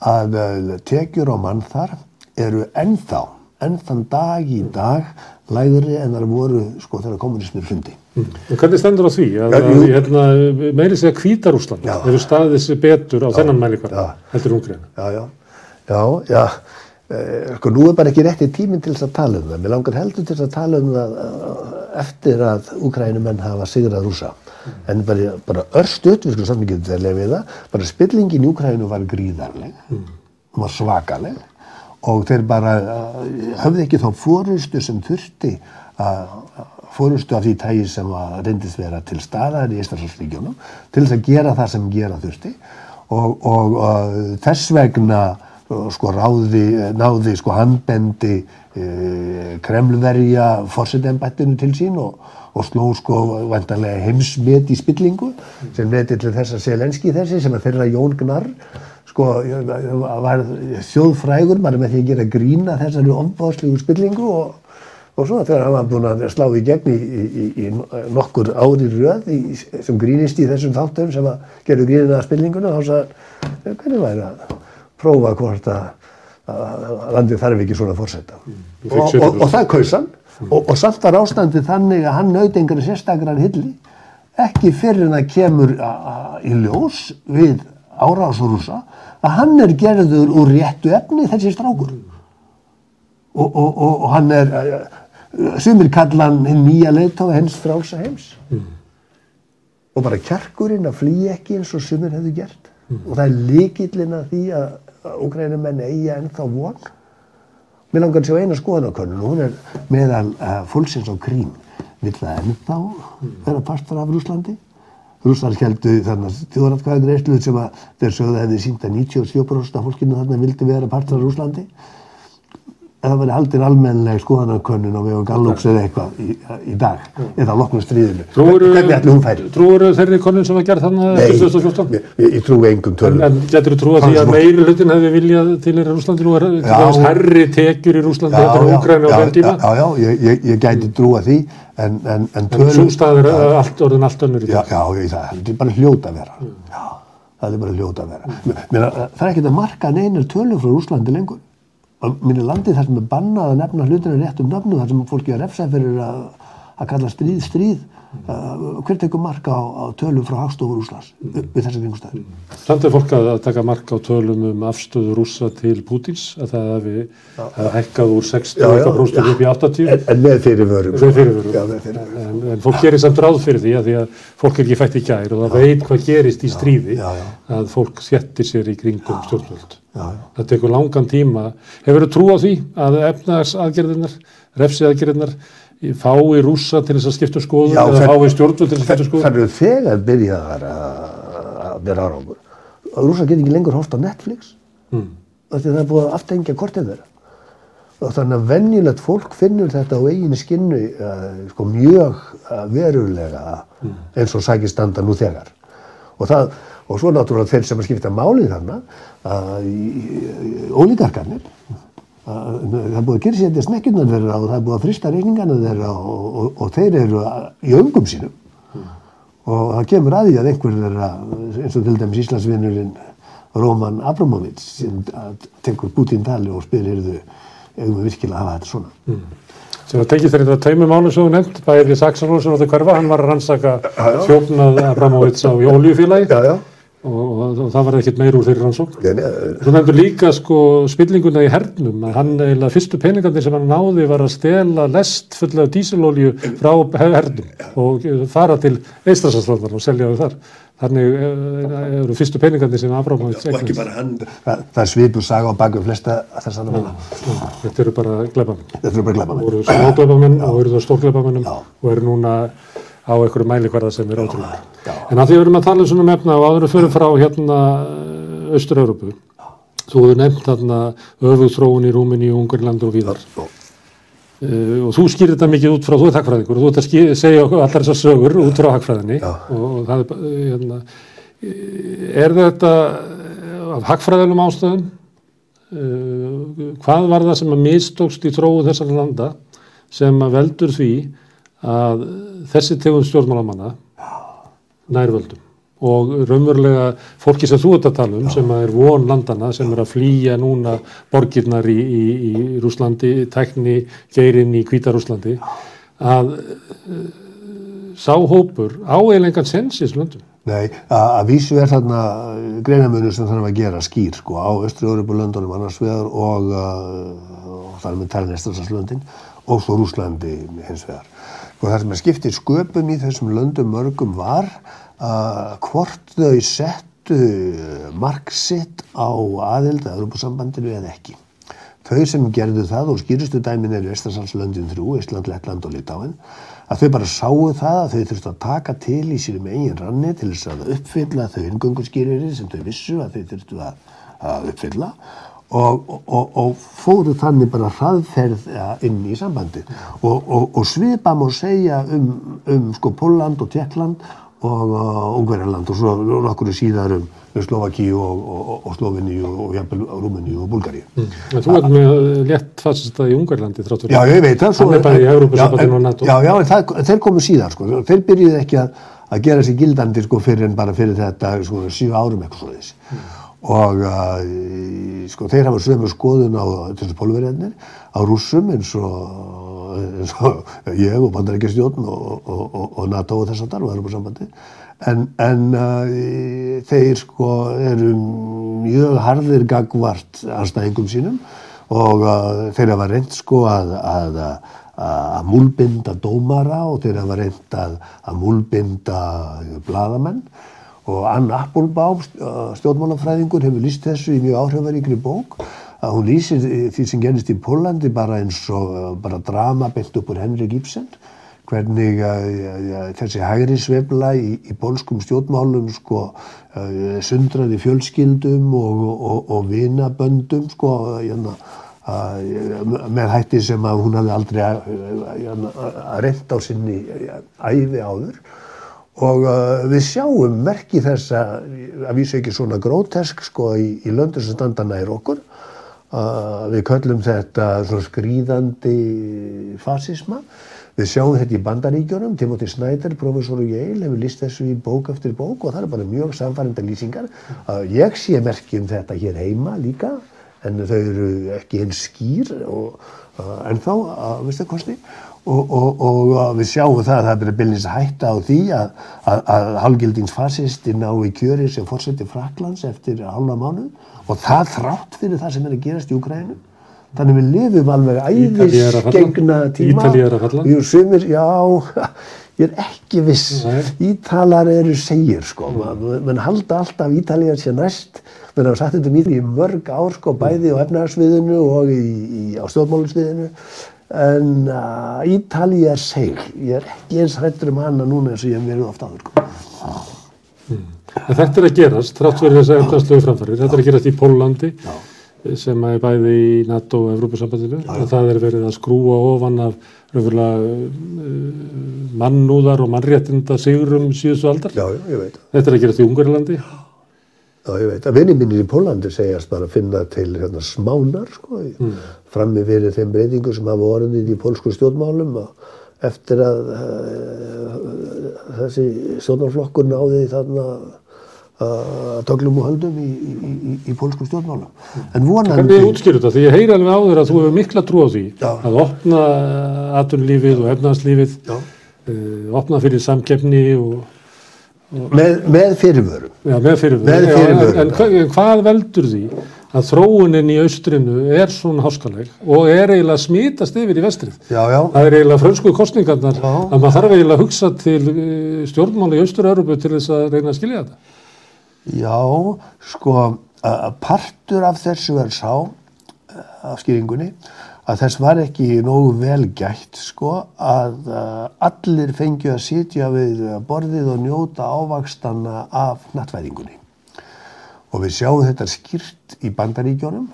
[SPEAKER 2] að uh, tekjur á mann þar eru ennþá, ennþann dag í dag lægri en þar voru sko þegar kommunismir hrundi.
[SPEAKER 1] Og hvernig stendur á því að,
[SPEAKER 2] Já,
[SPEAKER 1] að hérna, meiri segja Hvítarúsland
[SPEAKER 2] Já.
[SPEAKER 1] hefur staðið sér betur á þennan mælikvarða
[SPEAKER 2] Já.
[SPEAKER 1] heldur Úkræna?
[SPEAKER 2] Já, já, já, já, eh, sko nú er bara ekki rétti tíminn til þess að tala um það. Mér langar heldur til þess að tala um það eh, eftir að Úkrænumenn hafa sigrað rúsa. En bara, bara örstuðt, við skulum samt mikið velja við það, bara spillingin í Úkrænu var gríðarleg, hún var svakaleg og þeir bara uh, höfðu ekki þá fórustu sem þurfti að fórustu af því tægi sem að reyndist vera til staðar í Íslandsfólksríkjónum til þess að gera það sem gera þurfti. Og, og uh, þess vegna sko ráði, náði sko handbendi uh, kremlverja fórsetembættinu til sín og, og sló sko vantanlega heimsmet í spillingu sem neti til þess að Selenski þessi sem að þeirra Jón Gnarr sko var þjóðfrægur bara með því að gera grína þessari ofbáðslegu spillingu og, og svo þegar hann var búinn að slá í gegn í, í, í, nokkur ári röð í, sem grínist í þessum þáttum sem að gerðu grínina að spillinguna þá sagði hvernig væri að prófa hvort að, að að landið þarf ekki svona að fórseta
[SPEAKER 1] Ég
[SPEAKER 2] og,
[SPEAKER 1] fikk
[SPEAKER 2] og, og það kaus hann. Og, og samt var ástandið þannig að hann naut einhverju sérstakrar hilli ekki fyrir en það kemur í ljós við árásrúsa að hann er gerður úr réttu efni þessi strákur. Og, og, og, og hann er uh, sumir kalla hann hinn nýja leiðtóð hens frálsa heims. Og bara kjarkurinn að flýja ekki eins og sumir hefðu gert. Og það er líkillin að því að ógrænumenn eigi ennþá von. Mér langar að sjá eina skoðanakönnun. Og hún er meðal uh, fólksins á Krím. Vill það ennþá vera partur af Rúslandi? Rússar heldu þannig að þjóðratkvæðin reysluð sem að þeir sögðu hefði sínt að 97% af fólkinu þarna vildi vera partur af Rúslandi. Eða verið haldin almennleg skoðanakönnun á vegu Gallups eða eitthvað í, í dag, eða loknum stríðinu. Hvernig ætli hún færi?
[SPEAKER 1] Trúur þeirri konun sem var gerð þannig
[SPEAKER 2] Nei,
[SPEAKER 1] eftir 2014?
[SPEAKER 2] ég, ég, trúi engum
[SPEAKER 1] En,
[SPEAKER 2] tölum.
[SPEAKER 1] en getur þú trúið því að meiri hlutin hefði viljað til í Rúslandi nú er
[SPEAKER 2] Já.
[SPEAKER 1] dæmis herri tekjur í Rúslandi þetta er Úkræna á þeim tíma
[SPEAKER 2] já, já, ég, ég, ég gæti trúa því, en, en, en
[SPEAKER 1] en svo stað er allt, orðin allt önnur í
[SPEAKER 2] Já,
[SPEAKER 1] dag
[SPEAKER 2] já, ég, það heldur bara hljóta að vera. Já, það er bara hljóta að vera Meina, það er ekkert að marka neynir tölur frá Úslandi lengur og minni landi þar sem er bannað að nefna hlutina rétt um nöfnu þar sem fólki er refsa fyrir að, að kalla stríð stríð Uh, hver tekur marka á, á tölum frá Hagstofur Úslands við þessar kringustæður?
[SPEAKER 1] Samt er fólk að taka marka á tölum um afstöðu rúsa til Pútins að það hefði hækkað úr 60% upp í 80%.
[SPEAKER 2] En, en með fyrirvörum.
[SPEAKER 1] Fyrirvörum. Já, með fyrirvörum. En, en fólk gerir samt ráð fyrir því að því að fólk er ekki fætt í gær og það já. veit hvað gerist í stríði já, að fólk settir sér í kringum stjórnvöld. Það tekur langan tíma. Hefur þú trú á því að efnagsaðgerðirnar, refsiðaðgerðirnar fái rúsa til þess að skipta skoðun Já, eða fái stjórnvöld til þess að skipta skoðun?
[SPEAKER 2] Það eru þegar byrjaðar að vera árangur. Rúsa get ekki lengur hórt á Netflix. Mm. Það er búið að aftengja kortið þeirra. Og þannig að venjulegt fólk finnur þetta á eiginu skinnu uh, sko, mjög uh, verulega mm. eins og sækir standa nú þegar. Og, það, og svo náttúrulega þeir sem að skipta málið þannig að ólíkarkarnir það er búið að kyrrsetja snekkjurnar þeirra og það er búið að frista reyningana þeirra og, og, og þeir eru í öngum sínum mm. og það kemur að því að einhver þeirra eins og til dæmis Íslandsvinnurinn Róman Abramovic sem tekur Putin tali og spyr er þau ef við virkilega hafa þetta svona mm.
[SPEAKER 1] sem að tekið þeirra tæmi mánu svo nefnt bæðið Saxonósson og þau hverfa hann var að rannsaka þjófnað Abramovic á Jólíufélagi og, og, og það var ekkert meir úr þeirri rannsók þú nefndur líka sko spillinguna í hernum að hann eða fyrstu peningandi sem hann náði var að stela lest fulla af dísilolju frá hernum og fara til Eistrasaslandar og selja þau þar. Þannig eh, eru fyrstu peningandi sem afrámaðist
[SPEAKER 2] og ekki bara hann. Það, það er svipur saga á baku flesta þess að
[SPEAKER 1] þetta eru bara gleipamenn
[SPEAKER 2] þetta eru bara gleipamenn
[SPEAKER 1] og eru smágleipamenn og eru það stórgleipamennum og eru núna á einhverju mælikvarða sem er ótrúlega. En að því við erum að tala um svona mefna og áður fyrir frá hérna Östur-Európu, þú hefur nefnt þarna öfugþróun í Rúminni, Ungarland og víðar. Uh, og þú skýrir þetta mikið út frá, þú er takkfræðingur og þú ert að skýr, segja okkur allar þessar sögur út frá hakkfræðinni og, og það er, hérna, er þetta af hakkfræðinum ástöðum? Uh, hvað var það sem að mistókst í tróðu þessar landa sem að veldur því að þessi tegund stjórnmálamanna nærvöldum og raunverulega fólki sem þú ert að tala um Já. sem er von landana sem er að flýja núna borgirnar í, í, í Rúslandi, tækni geirinn í Kvítarúslandi að uh, sá hópur á eiginlegan sensis löndum.
[SPEAKER 2] Nei, að vísu er þarna greinamönu sem þarf að gera skýr sko á Östri-Európa löndunum annars vegar og, uh, og þar með Tærnestarslandin og svo Rúslandi hins vegar og það sem að skiptir sköpum í þessum löndum mörgum var að hvort þau settu marksitt á aðild að Europasambandinu eða ekki. Þau sem gerðu það og skýrustu dæmin eru Estarsalslöndin 3, Ísland, Lettland og Litáin, að þau bara sáu það að þau þurftu að taka til í sínum eigin ranni til þess að uppfylla þau ingönguskýriri sem þau vissu að þau þurftu að, að uppfylla og, og, og fóru þannig bara hraðferð inn í sambandi og, og svipa má segja um, um sko Póland og Tjekkland og Ungverjarland og svo nokkur síðar um Slovakíu og Sloveníu og Rúmeníu og Bulgaríu.
[SPEAKER 1] Mm. Þú er með létt fastast að í Ungverjarlandi þráttur.
[SPEAKER 2] Já, ég veit það.
[SPEAKER 1] Það er bara í Európa-sambandinu og NATO.
[SPEAKER 2] Já, já, það, þeir komu síðar sko. Þeir byrjuði ekki að, að gera sér gildandi sko fyrir en bara fyrir þetta sko síu árum eitthvað svo þess. Mm og uh, sko, þeir hafa sömu skoðun á þessu pólverjarnir á rússum eins og, eins og ég og bandarækjastjórn og, og, og NATO og þess að darfa erum á sambandi en, en uh, þeir sko eru mjög harðir gagvart anstæðingum sínum og uh, þeir hafa reynd sko að, að að múlbinda dómara og þeir hafa reynd að, að múlbinda bladamenn og Ann Appelbaum, stjórnmálafræðingur, hefur líst þessu í mjög áhrifaríkri bók. Að hún lýsir því sem gerist í Pólandi bara eins og bara drama byggt upp úr Henrik Ibsen hvernig uh, þessi hægri svefla í, í pólskum stjórnmálum sko, sundraði fjölskyldum og, og, og vinaböndum sko, jana, uh, með hætti sem að hún hafði aldrei að reynda á sinni æfi áður og uh, við sjáum merki þess að vísu ekki svona grótesk sko í, í löndur sem standa nær okkur uh, við köllum þetta svona skrýðandi fasisma Við sjáum þetta í bandaríkjunum, Timothy Snyder, professor og Yale, hefur líst þessu í bók eftir bók og það er bara mjög samfærenda lýsingar. Uh, ég sé merkjum þetta hér heima líka, en þau eru ekki eins skýr og, uh, en þá, að viðstu kosti. Og, og, og við sjáum það að það er byrjins að hætta á því að, að, að halgildingsfasisti ná í kjöri sem fórseti Fraklands eftir halva mánu og það þrátt fyrir það sem er að gerast í Ukrænum. Þannig við lifum alveg æðisgengna tíma.
[SPEAKER 1] Ítalið er að falla.
[SPEAKER 2] Jú, sumir, já, ég er ekki viss.
[SPEAKER 1] Nei.
[SPEAKER 2] Ítalar eru segir, sko. Mm. Menn halda alltaf Ítalið sé næst. Menn hafa sagt þetta um Ítalið í mörg ár, sko, bæði á efnahagsviðinu og í, í, á stjórnmálusviðinu. En uh, Ítalið er segir. Ég er ekki eins hrættur um hana núna eins og ég hef verið ofta áður.
[SPEAKER 1] En þetta er að gerast, þrátt fyrir þess að efnarslögu framfærir, þetta er að gerast í Pólandi
[SPEAKER 2] Já.
[SPEAKER 1] sem er bæði í NATO og Evrópusambandinu og það er verið að skrúa ofan af raunverulega uh, mannúðar og mannréttinda sigurum síðustu aldar.
[SPEAKER 2] Já, ég veit.
[SPEAKER 1] Þetta er að gerast í Ungarilandi.
[SPEAKER 2] Já, ég veit. Að vinni mínir í Pólandi segjast bara að finna til hérna, smánar, sko, mm. frammi fyrir þeim breytingu sem hafa orðið í pólsku stjórnmálum og eftir að uh, þessi stjórnarflokkur náði þarna uh, töglum og höldum í, í, í, í pólsku stjórnmálum. En vonandi...
[SPEAKER 1] Hvernig útskýrur þetta? Því ég heyri alveg á þér að þú hefur mikla trú á því
[SPEAKER 2] Já.
[SPEAKER 1] að opna atunlífið og efnarslífið,
[SPEAKER 2] Já.
[SPEAKER 1] uh, opna fyrir samkeppni og
[SPEAKER 2] Með, með fyrirvörum.
[SPEAKER 1] Já, með fyrirvörum.
[SPEAKER 2] Með
[SPEAKER 1] Já,
[SPEAKER 2] fyrirvörum,
[SPEAKER 1] En, en hva- hvað veldur því að þróunin í austrinu er svona háskaleg og er eiginlega smítast yfir í vestrið?
[SPEAKER 2] Já, já.
[SPEAKER 1] Það er eiginlega frönsku kostningarnar
[SPEAKER 2] Já.
[SPEAKER 1] að maður þarf eiginlega að hugsa til eh, stjórnmála í austur-Európu til þess að reyna að skilja þetta.
[SPEAKER 2] Já, sko, partur af þessu er sá, eh, af skýringunni, að þess var ekki nógu vel gætt, sko, að uh, allir fengju að sitja við borðið og njóta ávakstana af nattvæðingunni. Og við sjáum þetta skýrt í bandaríkjónum.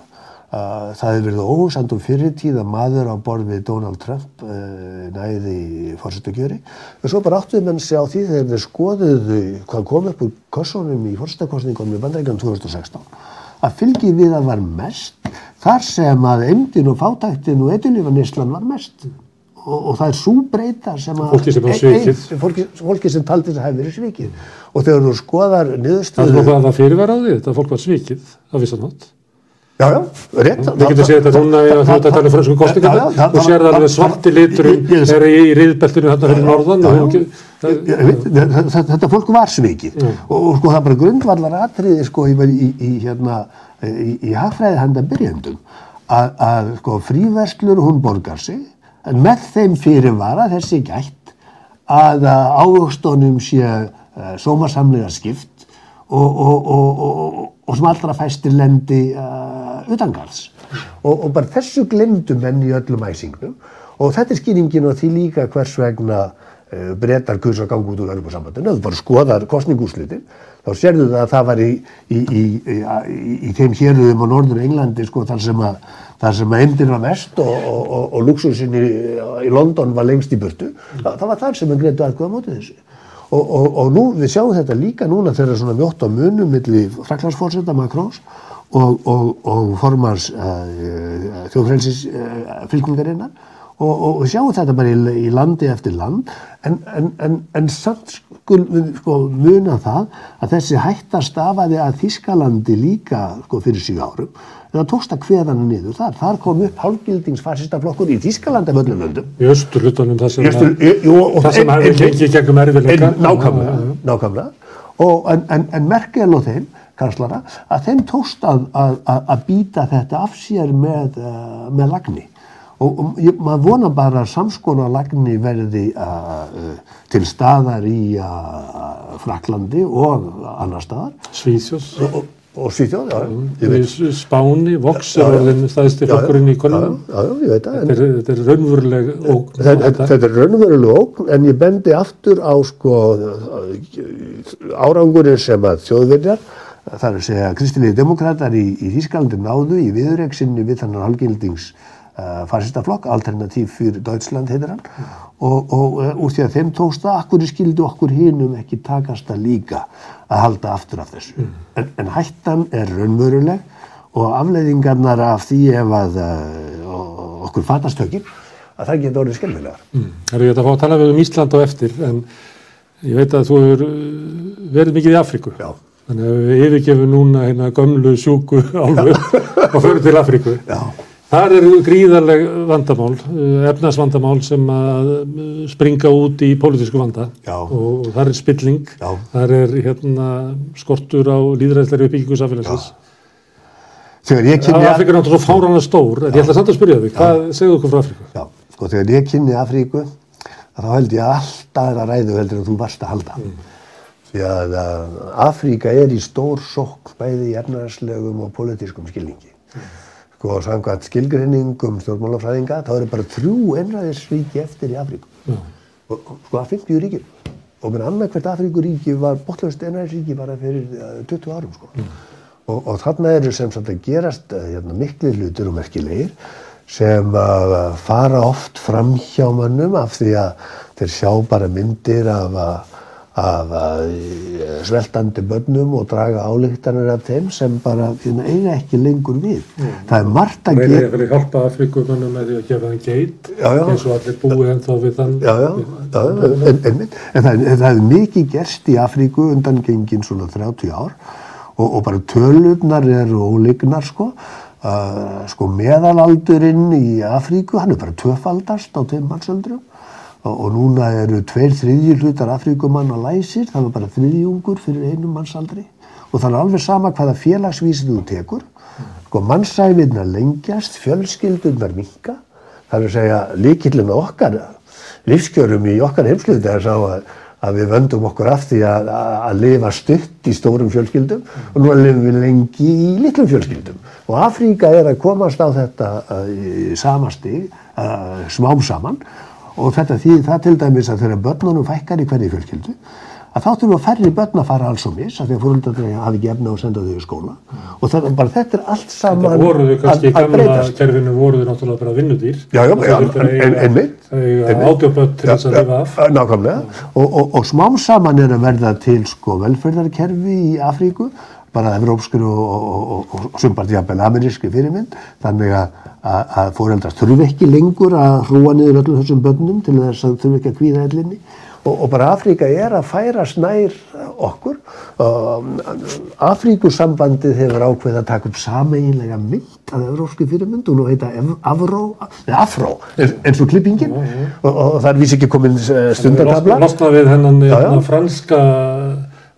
[SPEAKER 2] Uh, það hefur verið ósand um fyrir tíð að maður á borð við Donald Trump uh, næði fórsetakjöri. Og svo bara áttuðu menn sjá því þegar þeir skoðuðu hvað kom upp úr kossunum í fórsetakostningunum í bandaríkjónum 2016 að fylgið við að var mest þar sem að emdin og fátæktin og eitthulífanislan var mest. Og, og það er svo breyta sem að...
[SPEAKER 1] Fólkið sem svikið.
[SPEAKER 2] ein- Fólkið, fólkið sem taldi þess að hafi verið svikið. Og þegar þú skoðar
[SPEAKER 1] Það er
[SPEAKER 2] niðurstöðu...
[SPEAKER 1] nokkuð að það því, þetta fólk var svikið á vissan hátt.
[SPEAKER 2] Já, já, rétt.
[SPEAKER 1] Við getum séð þetta núna ert að tala um fransku
[SPEAKER 2] það-
[SPEAKER 1] og sér það alveg svarti liturinn er í, í riðbeltinu hérna fyrir norðan og
[SPEAKER 2] veit, þetta, þetta fólk var svikið. Og, sko það er bara grundvallar atriði sko í, í, í hérna í, í hagfræði handa byrjendum að, að sko fríverslur hún borgar sig en með þeim fyrirvara þessi gætt að ávöxtunum sé uh, sómasamlega skipt og, og, og, og, og sem allra fæstir lendi uh, utangarðs og, og bara þessu glemdum menn í öllum æsingnum. Og þetta er skýringin og því líka hvers vegna uh, breytar kursa að ganga út úr Europasambandinu, ef þú bara skoðar kostningúslitin, þá sérðu það að það var í, í, í, í, þeim héruðum á norður Englandi sko, þar sem að, þar sem að eimdin var mest og, og, og, og luxusin í, í London var lengst í burtu, það, það var þar sem að greitu aðkvæða mótið þessu. Og, nú, við sjáum þetta líka núna þegar það er svona mjótt á munum milli Fraklandsfórseta Macrons og, og, og formars uh, þjóðfrelsis uh, fylkingarinnar og, og við sjáum þetta bara í, í landi eftir land en, en, en, en samt við sko, muna það að þessi hætta stafaði að Þískalandi líka sko, fyrir síðu árum en það tókst að kveðana niður þar. Þar kom upp hálfgildingsfarsistaflokkur í Þískalandi af öllum löndum
[SPEAKER 1] í austur hlutunum það sem,
[SPEAKER 2] og-
[SPEAKER 1] hefði
[SPEAKER 2] en-
[SPEAKER 1] gengið gegnum erfiðleika.
[SPEAKER 2] Nákvæmlega, nákvæmlega. Og, en Merkel og þeim, kanslara, að þeim tókst að, að, að, að býta þetta af sér með, uh, með lagni. Og, og ég, maður vona bara að samskona lagni verði uh, til staðar í uh, Fraklandi og annar staðar.
[SPEAKER 1] Svíþjóðs,
[SPEAKER 2] Og, og, Svíþjóð, já,
[SPEAKER 1] í Spáni, Vox
[SPEAKER 2] Já,
[SPEAKER 1] er
[SPEAKER 2] já.
[SPEAKER 1] orðin stæðsti
[SPEAKER 2] Já, já.
[SPEAKER 1] flokkurinn í konunum.
[SPEAKER 2] já, já, ég veit það.
[SPEAKER 1] Þetta er, er raunveruleg ógn.
[SPEAKER 2] Þetta er raunveruleg ógn en ég bendi aftur á sko árangurinn sem að þjóðverjar, það er að segja kristilegi demokrater í, í Þískalandi náðu í viðurreiksinni við þannig halgildings uh, fasistaflokk, alternatív fyrir Deutschland heitir hann og, og uh, úr því að þeim tókst það, akkur skildu okkur hinum ekki takast að líka að halda aftur af þessu. En, en hættan er raunveruleg og afleiðingarnar af því ef að uh, okkur fatast höggir að það geta orðið skemmtilegar.
[SPEAKER 1] Mm. Það er ég að fá að tala við um Ísland á eftir en ég veit að þú hefur uh, verið mikið í Afríku.
[SPEAKER 2] Já.
[SPEAKER 1] Þannig að við yfirgefum núna hérna gömlu sjúku álfu og förum til Afríku.
[SPEAKER 2] Já.
[SPEAKER 1] Þar eru gríðarleg vandamál, uh, efnarsvandamál sem að uh, springa út í pólitísku vanda
[SPEAKER 2] Já.
[SPEAKER 1] og, þar er spilling,
[SPEAKER 2] Já.
[SPEAKER 1] þar er hérna, skortur á líðræðslega uppbyggingu samfélagsins.
[SPEAKER 2] Þegar ég kynni,
[SPEAKER 1] Afríka er náttúrulega svo fárana stór, en ég ætla samt að spyrja þig, hvað segðu okkur frá Afríku?
[SPEAKER 2] já, sko, þegar ég kynni Afríku, þá held ég alltaf aðra ræðu heldur en þú varst að halda. Því að, Afríka er í stór sókn bæði í efnarslegum og politískum skilningi. Sko, samkvæmt skilgrinningum stjórnmálafræðinga, þá eru bara þrjú einræðisríki eftir í Afríku.
[SPEAKER 1] Já.
[SPEAKER 2] Og, sko, að 50 ríkir. Og minn annað hvert Afríkuríki var botlaust einræðisríki bara fyrir uh, 20 árum, sko. Og, og þarna eru sem sagt að gerast uh, hérna, miklu hlutur og merkilegir sem að uh, fara oft fram hjá mönnum af því að þeir sjá bara myndir af, að- af að, uh, sveltandi börnum og draga álíktanir af þeim sem bara eiga ekki lengur við. Það er margt að gera.
[SPEAKER 1] ég vilja hjálpa Afríkumönnum með því að gefa þeim geit,
[SPEAKER 2] Já, já.
[SPEAKER 1] eins og allir búi ennþá við þann.
[SPEAKER 2] Já, já, já, já en, en, en það, en það hefur mikið gerst í Afríku undan gengin svona 30 ár og, og bara tölurnar eru ólíknar sko. Uh, sko meðalaldurinn í Afríku, hann er bara tvöfaldast á tveim mannsöldrum og, núna eru tveir þriðji hlutar Afríkumanna læsir, það var bara þriðjungur fyrir einum mannsaldri. Og það er alveg sama hvaða félagsvísið þú tekur. Sko mannsæfinna lengjast, fjölskyldurnar minka það er að segja líkillin okkar lífskjörum í okkar heimsluti er sá að, að við vöndum okkur af því að, að, lifa stutt í stórum fjölskyldum. Og nú lifum við lengi í litlum fjölskyldum. Og Afríka er að komast á þetta uh, í sama stig uh, smám saman og þetta því það til dæmis að þegar börnunum fækkar í hverju fjölskyldu að þá þurfum að færri börn að fara alls og mis af því að fóröldarnir hafi ekki efna að senda þau í skóla og það, bara þetta er allt saman
[SPEAKER 1] Það voruðu kannski í
[SPEAKER 2] að, að
[SPEAKER 1] gamla
[SPEAKER 2] breytast.
[SPEAKER 1] kerfinu voruðu náttúrulega bara vinnudýr.
[SPEAKER 2] Já, já,
[SPEAKER 1] Og
[SPEAKER 2] en-
[SPEAKER 1] eiga-
[SPEAKER 2] einmitt,
[SPEAKER 1] Eiga
[SPEAKER 2] einmitt.
[SPEAKER 1] átjópöld til þess að lifa af.
[SPEAKER 2] Nákvæmlega. Og, og, og smám saman er að verða til sko velferðarkerfi í Afríku, bara evrópskur og, og, og, og sumpart jafnvel ameríski fyrirmynd, þannig að, að, að fóreldrar þurfi ekki lengur að hrúa niður öllum þessum börnum til þess að þurfi ekki að kvíða ellinni. Og, og bara Afríka er að færa snær okkur. Um, Afríkusambandið hefur ákveðið að taka upp sameiginlega mynd af evrópski fyrirmynd og nú heita nei, Afró, eins og klippingin og, og það er vísi ekki komin eh, stundatabla.
[SPEAKER 1] Losna við hennan hérna, franska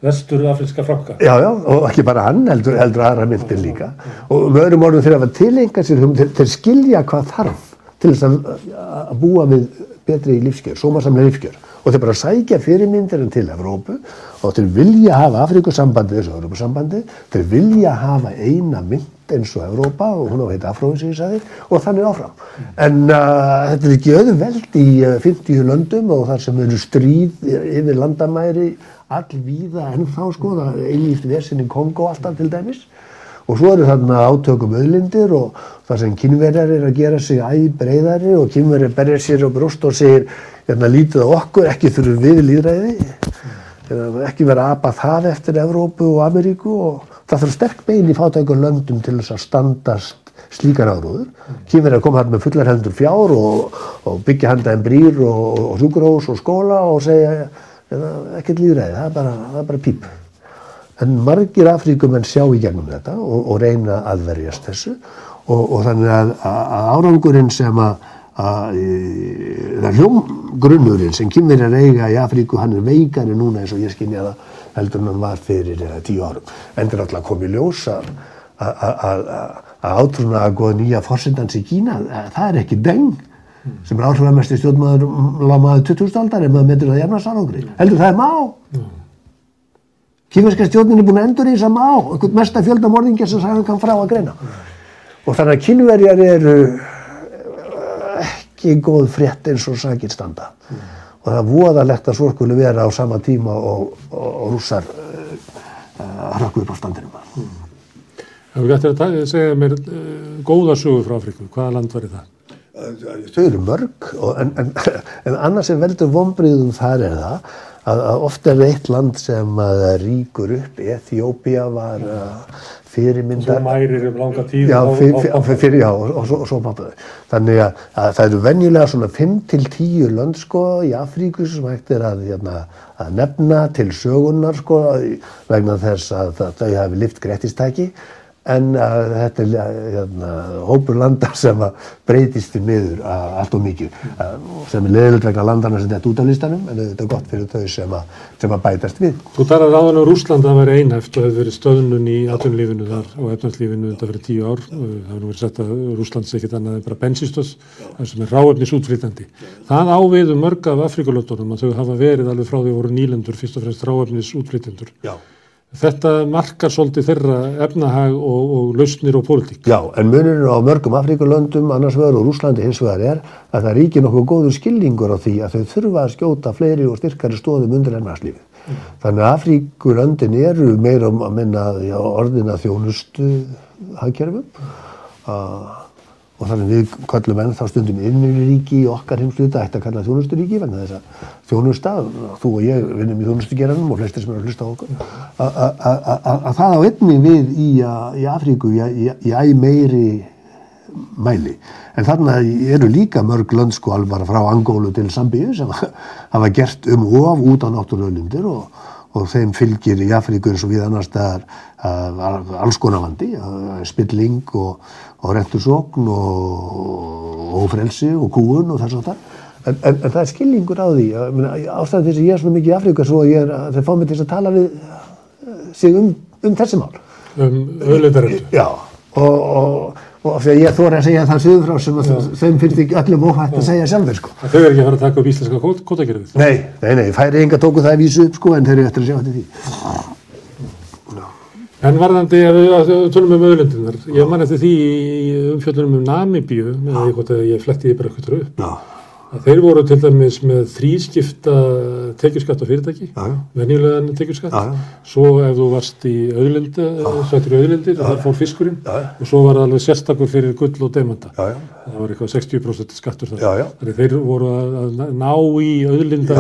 [SPEAKER 1] vestur-afrinska franka.
[SPEAKER 2] Já, já, og ekki bara hann, heldur, heldur aðra myndir líka. Og með öðrum orðum þeir hafa tilenga sér, þeir, þeir skilja hvað þarf til þess að, að búa við betri lífskjör, sómasamlega lífskjör. Og þeir bara sækja fyrirmyndir til Evrópu og þeir vilja hafa Afrikusambandi eins og Evrópusambandi, þeir vilja hafa eina mynd eins og Evrópa og hún á að heita Afrói sem ég sagði og þannig áfram. En uh, þetta er ekki auðveld í uh, 50 löndum og þar sem eru stríð yfir landamæri allvíða ennþá sko, það er einlíft vesin í Kongo alltaf til dæmis og svo eru þarna átökum auðlindir og það sem kynverjar er að gera sig æg breyðari og kynverjar berja sér á brúst og segir hérna lítið á okkur, ekki þurfum við líðræði hérna, ekki vera að apa það eftir Evrópu og Ameríku og það þarf sterk bein í fátækur löndum til þess að standast slíkar áróður. Kynverjar koma þarna með fullar hendur fjár og, og byggja handa en brýr og, og sjúkurhús og skóla og segja hérna, ekkert líðræði, það er bara, það er bara píp. En margir Afríkumenn sjá í gegnum þetta og, og reyna að verjast þessu og, og þannig að, að árangurinn sem að, að það hljómgrunnurinn sem kynverjar eiga í Afríku, hann er veikari núna eins og ég skynja það heldur en hann var fyrir tíu árum. Endur alltaf komið ljós að að átrúna að góða nýja fórsendans í Kína, að það er ekki deng sem er áhrifamest í stjórnmaður lámaður 20. aldar ef maður metur það jafnarsarangri. Heldur það er má. Kímerska stjórnin er búin að endur í þess að má, einhvern mesta fjölda morðingja sem hann kann frá að greina. Og þannig að kynverjar eru ekki góð frétt eins og sakir standa. Og það er voðalegt að svo skuli vera á sama tíma og, og, og rússar uh, uh, hrökku upp á standinum.
[SPEAKER 1] Ef við gættir að ta- segja mér uh, góða sögu frá Afríku, hvaða land var það?
[SPEAKER 2] Þau eru mörg, og, en, en, en annars sem veldur vonbriðum þar er það að, að oft er eitt land sem ríkur upp, Eþjópia var uh, fyrirmynda
[SPEAKER 1] Svo mærir um langa tíð
[SPEAKER 2] Já, fyr, fyr, fyr, já og, og, og svo pappa þannig að, að það eru venjulega svona 5-10 lönd sko í Afríku sem hægt er að, hérna, að nefna til sögunar sko vegna þess að, þau hafi lift grettistæki en að þetta er hérna, hópur landar sem að breytist í miður að, allt og mikið að, sem er leðilegt vegna landana sem þetta út af listanum en þetta er gott fyrir þau sem að, sem að bætast við
[SPEAKER 1] Þú talar áðan um Rúsland að vera einhæft og hefur verið stöðnun í atvinnulífinu þar og efnarslífinu undan fyrir tíu ár. Það hefur verið sett að Rúsland sé ekkert annað en bara bensistöðs, sem er ráefnis útflýtandi. Það ávið um mörg af Afrikulöndunum að þau hafa verið alveg frá því voru nýlendur, fyrst og fremst ráefnis útflýtjendur. Þetta markar svolítið þeirra efnahag og, og lausnir og pólitík.
[SPEAKER 2] Já, en munurinn á mörgum Afríkulöndum annars vegar og Rúslandi hins vegar er að það ríkir nokkuð góður skilningur á því að þau þurfa að skjóta fleiri og styrkari stóðum undir ennarslífið. Þannig að Afríkulöndin eru meira um að minna já, orðina þjónustu hagkerfum uh, og þannig við kallum enn þá stundum innvíðuríki í okkar heimsluta ætti að kalla þjónusturíki vegna þess að þjónusta, þú og ég vinnum í þjónustugeranum og flestir sem eru að hlusta á okkur, að- að- að að- að það á einni við í, í Afríku í, æ meiri mæli. En þarna eru líka mörg lönd sko alveg bara frá Angólu til Sambíu sem hafa gert um of út á náttúruauðlindir og, og þeim fylgir í Afríku eins og við annars staðar alls konar vandi, spilling og, og rentusókn og, og frelsi og kúun og þess að það. En, en, en það er skilningur á því, ástæðan þess að ég er svona mikið í Afríku er svo að er, að þeir fá mig til að tala við uh, sig um, um þessi mál.
[SPEAKER 1] Um auðlindarendu.
[SPEAKER 2] Já, og, og, og af því að ég þóri að segja það söður frá sem að þeim finnst ekki öllum óhætt að segja sjálfur sko.
[SPEAKER 1] Þau eru ekki að fara að taka upp íslenska kót- kvótakerfið.
[SPEAKER 2] Nei, nei, nei, færi enga tóku það að vísu upp sko en þeir eru eftir að sjá þetta því.
[SPEAKER 1] En varðandi að við tölum um auðlindunar, ég man eftir því í umfjöldunum um Namibíu, með því hvort að ég fletti því bara eitthvað upp,
[SPEAKER 2] Já,
[SPEAKER 1] að þeir voru til dæmis með þrískipta tekjuskatt á fyrirtæki, venjulegan
[SPEAKER 2] já.
[SPEAKER 1] svo ef þú varst í auðlind, sættir í auðlindir, þar fór fiskurinn,
[SPEAKER 2] já.
[SPEAKER 1] og svo var það alveg sérstakur fyrir gull og
[SPEAKER 2] já,
[SPEAKER 1] Það var eitthvað 60% skattur þar.
[SPEAKER 2] Já, já.
[SPEAKER 1] Þannig þeir voru að ná í auðlinda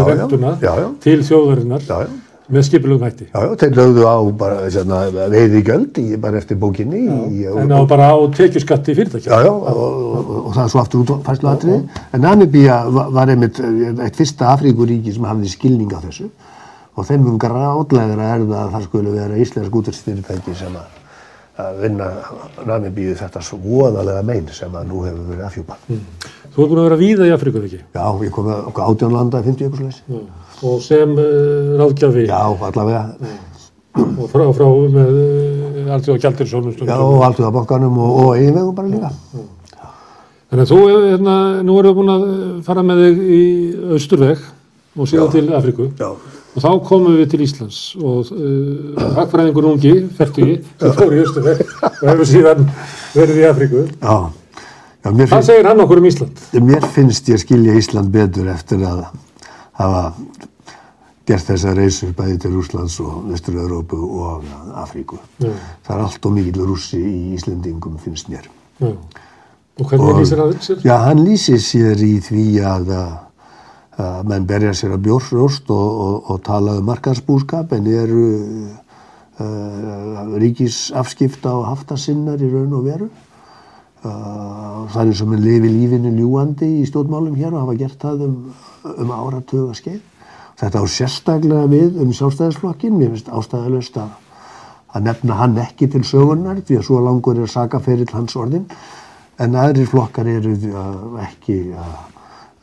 [SPEAKER 1] til þjóðarinnar
[SPEAKER 2] já, já.
[SPEAKER 1] Með skipilum hætti.
[SPEAKER 2] Já, já, þeir lögðu á bara svona, veiði gjöld í, bara eftir bókinni í,
[SPEAKER 1] En á bara á tekjuskatti fyrirtæki.
[SPEAKER 2] Já, já, og, og, og það er svo aftur út færslu atriði. En Namibía var, einmitt eh, eitt fyrsta Afríkuríki sem hafði skilning á þessu og þeim mun gráðlegar að erða að það skulle vera íslensk útverðsfyrirtæki sem að, að vinna Namibíu þetta svo voðalega mein sem að nú hefur verið afhjúpað.
[SPEAKER 1] Þú ert búin að vera víða í Afríku, ekki?
[SPEAKER 2] Já, ég kom með okkur átján landa 50 ykkur slags.
[SPEAKER 1] Og sem uh, ráðgjafi
[SPEAKER 2] Já, allavega.
[SPEAKER 1] og frá, frá með uh, allt og gjaldir sjónum
[SPEAKER 2] Já, og allt við á bankanum og, og eiginvegum bara líka.
[SPEAKER 1] Þannig að þú, eh, hérna, nú erum við búin að eh, fara með þig í Austurveg og síðan til Afríku.
[SPEAKER 2] Já.
[SPEAKER 1] Og þá komum við til Íslands og uh, hagfræðingur ungi, færtugi, sem fór í Austurveg og hefur síðan verið í Afríku.
[SPEAKER 2] Já. Já,
[SPEAKER 1] Hvað
[SPEAKER 2] finnst,
[SPEAKER 1] segir hann okkur um Ísland?
[SPEAKER 2] mér finnst ég skilja Ísland betur eftir að hafa gert þessa reysur bæði til Rúslands og Vestur-Európu og Afríku.
[SPEAKER 1] Já.
[SPEAKER 2] Það er allt og mikill rússi í Íslendingum finnst mér.
[SPEAKER 1] Já. Og hvernig lýsir hann sér?
[SPEAKER 2] Já, hann lýsir sér í því að, að menn berja sér að bjórnróst og, og, og tala um markansbúskap en eru uh, ríkisafskipta og haftasinnar í raun og veru. Uh, það er eins og menn lifi lífinu ljúandi í stjórnmálum hér og hafa gert það um, um áratuga skeið. Þetta á sérstaklega við um sjálfstæðisflokkin, mér finnst ástæðalöst að, að nefna hann ekki til sögunar því að svo langur er sakaferill hans orðin en aðrir flokkar eru uh, ekki uh,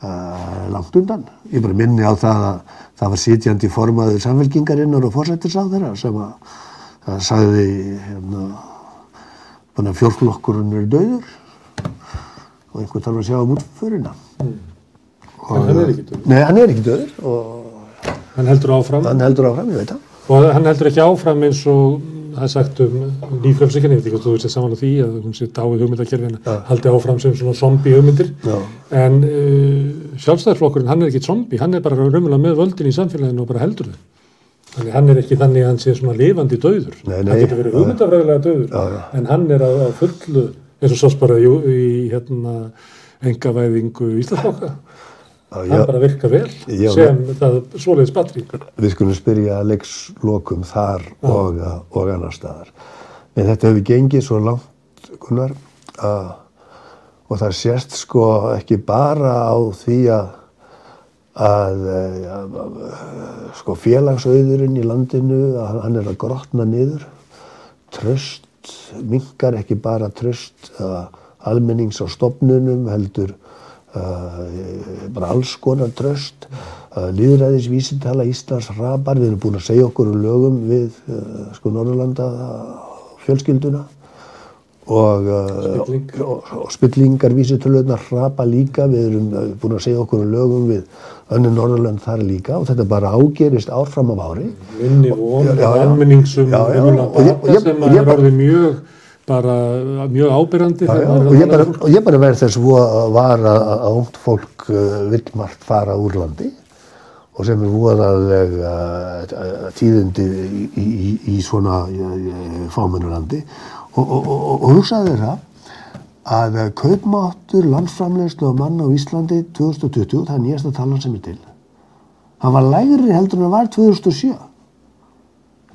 [SPEAKER 2] uh, langt undan. Ég bara minni á það að það var sitjandi formaður samfélkingarinnar og fórsættisáðara sem að, að sagði hérna, fjórflokkurinn er döður og einhvern þarf að sjá um útförina.
[SPEAKER 1] En hann er ekki döður.
[SPEAKER 2] Nei, hann er ekki döður og
[SPEAKER 1] Hann heldur áfram
[SPEAKER 2] hann heldur áfram, ég veit það.
[SPEAKER 1] og hann heldur ekki áfram eins og það er sagt um nýfrjálsíkjan, ég veit ekki hvort þú veist saman á því að hún sé dáið hugmyndakerfin haldi áfram sem svona zombi hugmyndir
[SPEAKER 2] Já.
[SPEAKER 1] en uh, sjálfstæðarflokkurinn hann er ekki zombi, hann er bara raunverulega með völdin í samfélaginu og bara heldur þau þannig hann er ekki þannig að hann sé svona lifandi döður
[SPEAKER 2] Nei, nei.
[SPEAKER 1] hann getur verið hugmyndafræðilega döður
[SPEAKER 2] já.
[SPEAKER 1] en hann er að, fullu eins og sást bara í, í hérna engavæðingu Íslandsflokka
[SPEAKER 2] Já,
[SPEAKER 1] hann bara virka vel
[SPEAKER 2] Já,
[SPEAKER 1] sem það svoleiðis batteri
[SPEAKER 2] Við skulum spyrja leikslokum þar og, og annar staðar. En þetta hefur gengið svo langt, Gunnar, að, og það sést sko ekki bara á því að, að, að, að sko félagsauðurinn í landinu, að hann er að grotna niður. Tröst, mingar ekki bara tröst almennings á stopnunum, heldur uh, bara alls konar tröst. Uh, Líðræðisvísintala Íslands rapar, við erum búin að segja okkur um lögum við sko Norrlanda fjölskylduna. Og,
[SPEAKER 1] Spilling.
[SPEAKER 2] og, og spillingar vísitöluðnar hrapa líka, við erum búin að segja okkur um lögum við önnu Norðurland þar líka. Og þetta bara ágerist árfram af ári.
[SPEAKER 1] minni von almenningsum
[SPEAKER 2] ég-
[SPEAKER 1] bata
[SPEAKER 2] ég-
[SPEAKER 1] sem
[SPEAKER 2] ég
[SPEAKER 1] er orðið mjög bara mjög maður er
[SPEAKER 2] og, ég bara, og ég bara verð þess að var að, ungt fólk vill margt fara úr landi og sem er voðalega uh, tíðindi í, í, í, svona uh, fámennulandi og, og, og, hugsaði það að kaupmáttur landsframlegslu á mann á Íslandi 2020, það er nýjasta talan sem er til, hann var lægri heldur en hann var 2007.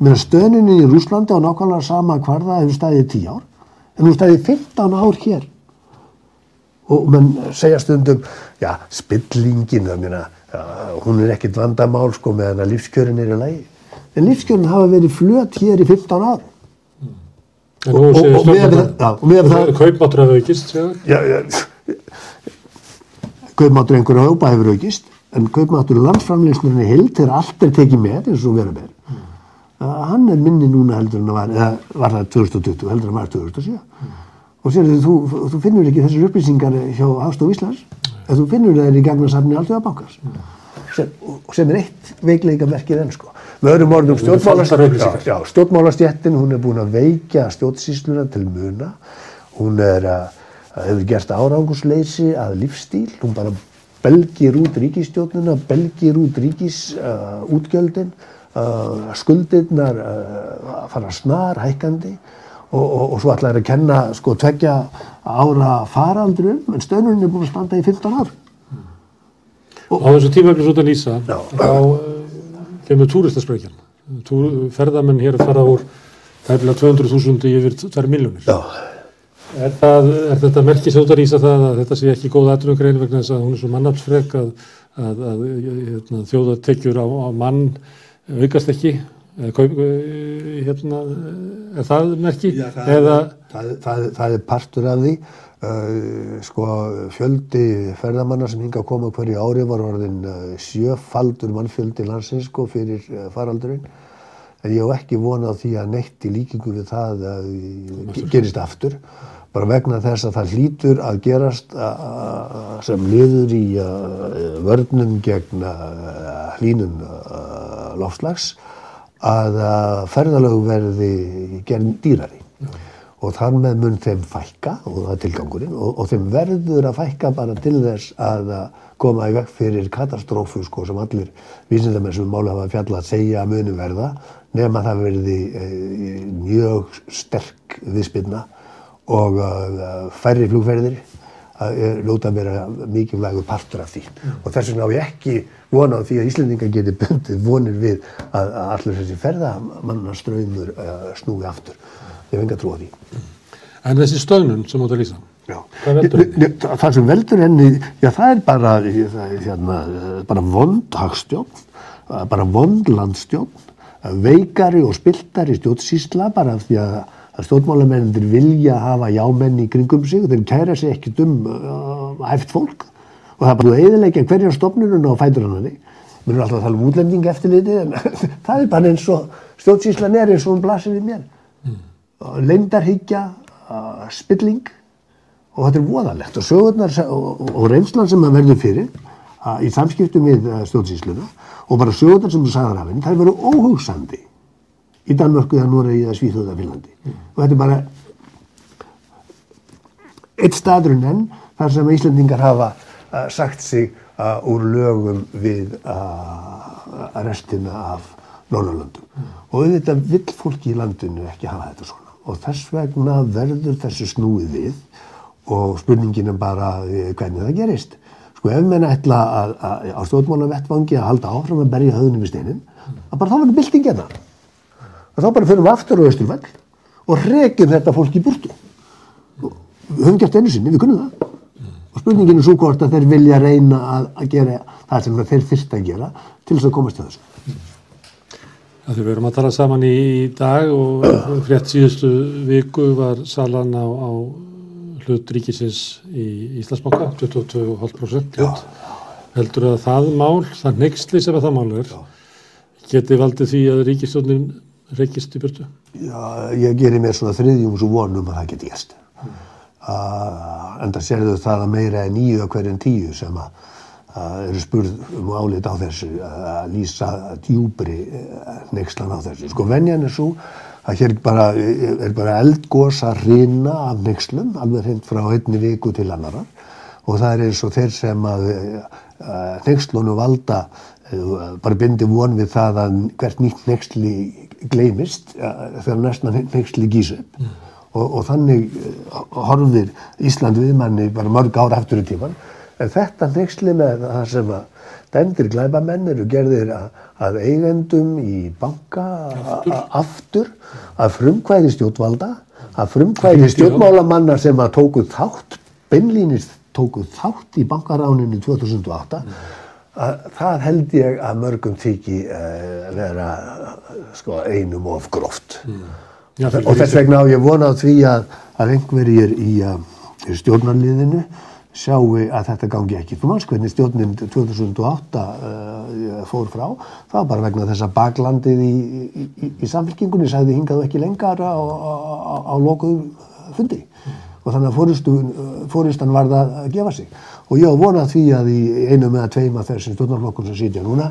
[SPEAKER 2] Mér stöðninni í Rúslandi á nákvæmlega sama hvar það hefur staðið í 10 ár, en hún staðið í 15 ár hér. Og menn segja stundum, já, spillingin, meina, já, hún er ekkit vandamál sko meðan að lífskjörin eru lægi. En lífskjörin hafa verið flöt hér í 15 ár.
[SPEAKER 1] Nú
[SPEAKER 2] og- og já, og miðað við það-
[SPEAKER 1] kaupmáttur hafa aukist
[SPEAKER 2] kaupmáttur einhverja hópa hefur aukist, en kaupmáttur landsframleysnurinn í allt er tekið með, eins og vera með, mm. Hann er minni núna heldur en var, eða var það 2020, heldur en var 2007. Og sér þú, þú finnur ekki þessar upplýsingar hjá Hagstof Íslands, en þú finnur það í gagnasafni Alþjóðabankars. Sem, og sem er eitt veikleika verkið enn sko. Með öðrum orðum
[SPEAKER 1] faltar
[SPEAKER 2] stjórnmálast,
[SPEAKER 1] upplýsingar.
[SPEAKER 2] já, já, stjórnmálastjettin, hún er búin að veikja stjórnsýsluna til muna. Hún er að, að hefur gert árangursleysi að lífstíl. Hún bara belgir út ríkistjórnuna, belgir út ríkisútgjöldin, útgjöldin, uh, skuldirnar uh, fara snar hækkandi og, og, og svo ætlaði að kenna sko tveggja ára faraldrum, en stöðnurinn er búin að standa í 15 ár.
[SPEAKER 1] á þessu tímafélis út að lýsa
[SPEAKER 2] Já.
[SPEAKER 1] þá kemur túristasprengjan Tú, ferðamenn hér fara úr tæmlega 200.000 í yfir 2 miljónir
[SPEAKER 2] Já.
[SPEAKER 1] er, það, er þetta merkis út að lýsa það að þetta sé ekki góð aðrunugrein vegna þess að hún er svo mannafsfrek að, að, að hérna, þjóðatekjur á, á mann aukast ekki? Eða, kaup, eh, hérna, er það merki?
[SPEAKER 2] Já, það,
[SPEAKER 1] eða
[SPEAKER 2] það, það, það er partur af því. Uh, sko fjöldi ferðamanna sem hinga að koma hverju ári var orðin uh, sjöfaldur mannfjöldi landsins sko fyrir uh, faraldurinn. En ég hef ekki vonað því að neitt í líkingu við það að gerist aftur. Bara vegna þess að það hlýtur að gerast sem liður í vörnum gegn hlínun lofslags að ferðalög verði gerð dýrari. Og þar með mun þeim fækka og það er tilgangurinn og, og þeim verður að fækka bara til þess að koma í vekk fyrir katastrófu sko sem allir vísindamenn sem máli hafa fjallað segja að muni verða nema það verði e, mjög sterk viðspilna og uh, færri flugferðir að er ljóta að vera mikilvægur partur af því og þess vegna á ég ekki vona á því að Íslendingar geti bundið vonir við að, að allir þessi ferðamannaströymur uh, snúi aftur. Ég hef enga trú á því.
[SPEAKER 1] en þessi stöðnun sem út að lýsa
[SPEAKER 2] Já. Það sem veldur henni, já það er bara, það hérna, bara vond hagstjórn, eh, bara vond landstjórn, eh, veikari og spiltari stjórnsýsla bara af því að, að stjórnmálamennir vilja hafa jámenn í kringum sig og þeir kæra sig ekkert um uh, hæft fólk og það er bara eðilegja hverjar stofnunum á fætur hann því. Mér er alltaf að tala um útlending eftirliti en það er bara eins og stjórnsýslan er eins og hún blasir við mér. Mm. Leindarhyggja, uh, spilling og þetta er voðalegt og sögurnar og, og, og reynslan sem að verður fyrir að, í samskiptum við uh, stjórnsýsluna og bara sögurnar sem þú sagðar af henni, það er verið óhugsandi í Danmörku eða Noregi eða Svíþjóða Finnlandi og þetta er bara eitt staðurinn enn þar sem Íslendingar hafa uh, sagt sig uh, úr lögum við uh, restina af Norrlöndum og auðvitað vill fólki í landinu ekki hafa þetta svona og þess vegna verður þessu snúið við og spurningin er bara hvernig það gerist. Sko ef menn ætla að, á stjórnmála vettvangi að halda áfram að berja höfðunum í steinin, að bara þá verður bylting hérna. Og þá bara fyrir við aftur á Östurvall og rekjum þetta fólk í burtu. Og Við höfum gert einu sinni, við kunnum það. Og spurningin er svo hvort að þeir vilja reyna að, að gera það sem þeir þyrst að gera til þess að komast til þessu.
[SPEAKER 1] að því við erum að tala saman í, dag og frétt síðustu viku var salan á, á hlut ríkisins í Íslandsbanka 22,5% hlut heldur að það mál, það neyksli sem að það mál er geti valdið því að ríkistjónin reykist í burtu
[SPEAKER 2] Já, ég gerir mér svona þriðjums og vonum að það geti gæst. Uh, en það sérðu það að meira en níu af hverjum tíu sem að, að eru spurð um álit á þessu að lýsa djúbri neykslan á þessu. Sko venjan er svo að hér bara, er bara eldgós að rina af neykslum alveg hreint frá einni viku til annarar og það er eins og þeir sem að uh, neykslunum valda bara bindi von við það að hvert nýtt neyksli gleymist þegar næstna neyksli gísu upp. Og, og þannig uh, horfir Ísland við manni bara mörg ár aftur í tíman en þetta neyksli með það sem að dæmdir glæbamenn eru gerðir að, að eigendum í banka aftur, aftur að frumkvæði stjórnvalda að frumkvæði stjórnmálamanna sem að tóku þátt beinlýnist tóku þátt í bankaráninu 2008 að það held ég að mörgum þykji uh, vera uh, sko, einum of gróft
[SPEAKER 1] Já, fyrir
[SPEAKER 2] og þess vegna á ég vona á því að, að einhverjir í, uh, í stjórnarliðinu sjáu að þetta gangi ekki. Þú manns hvernig stjórnin 2008 uh, fór frá, það var bara vegna þess að baklandið í, í, í, í samfélkingunni sagði hingaðu ekki lengar á, á, á, á lokuðum fundi og þannig að fóristan varð að gefa sig. Og ég á vona því að í einu með að tveima þessum stjórnarflokkur sem sitja núna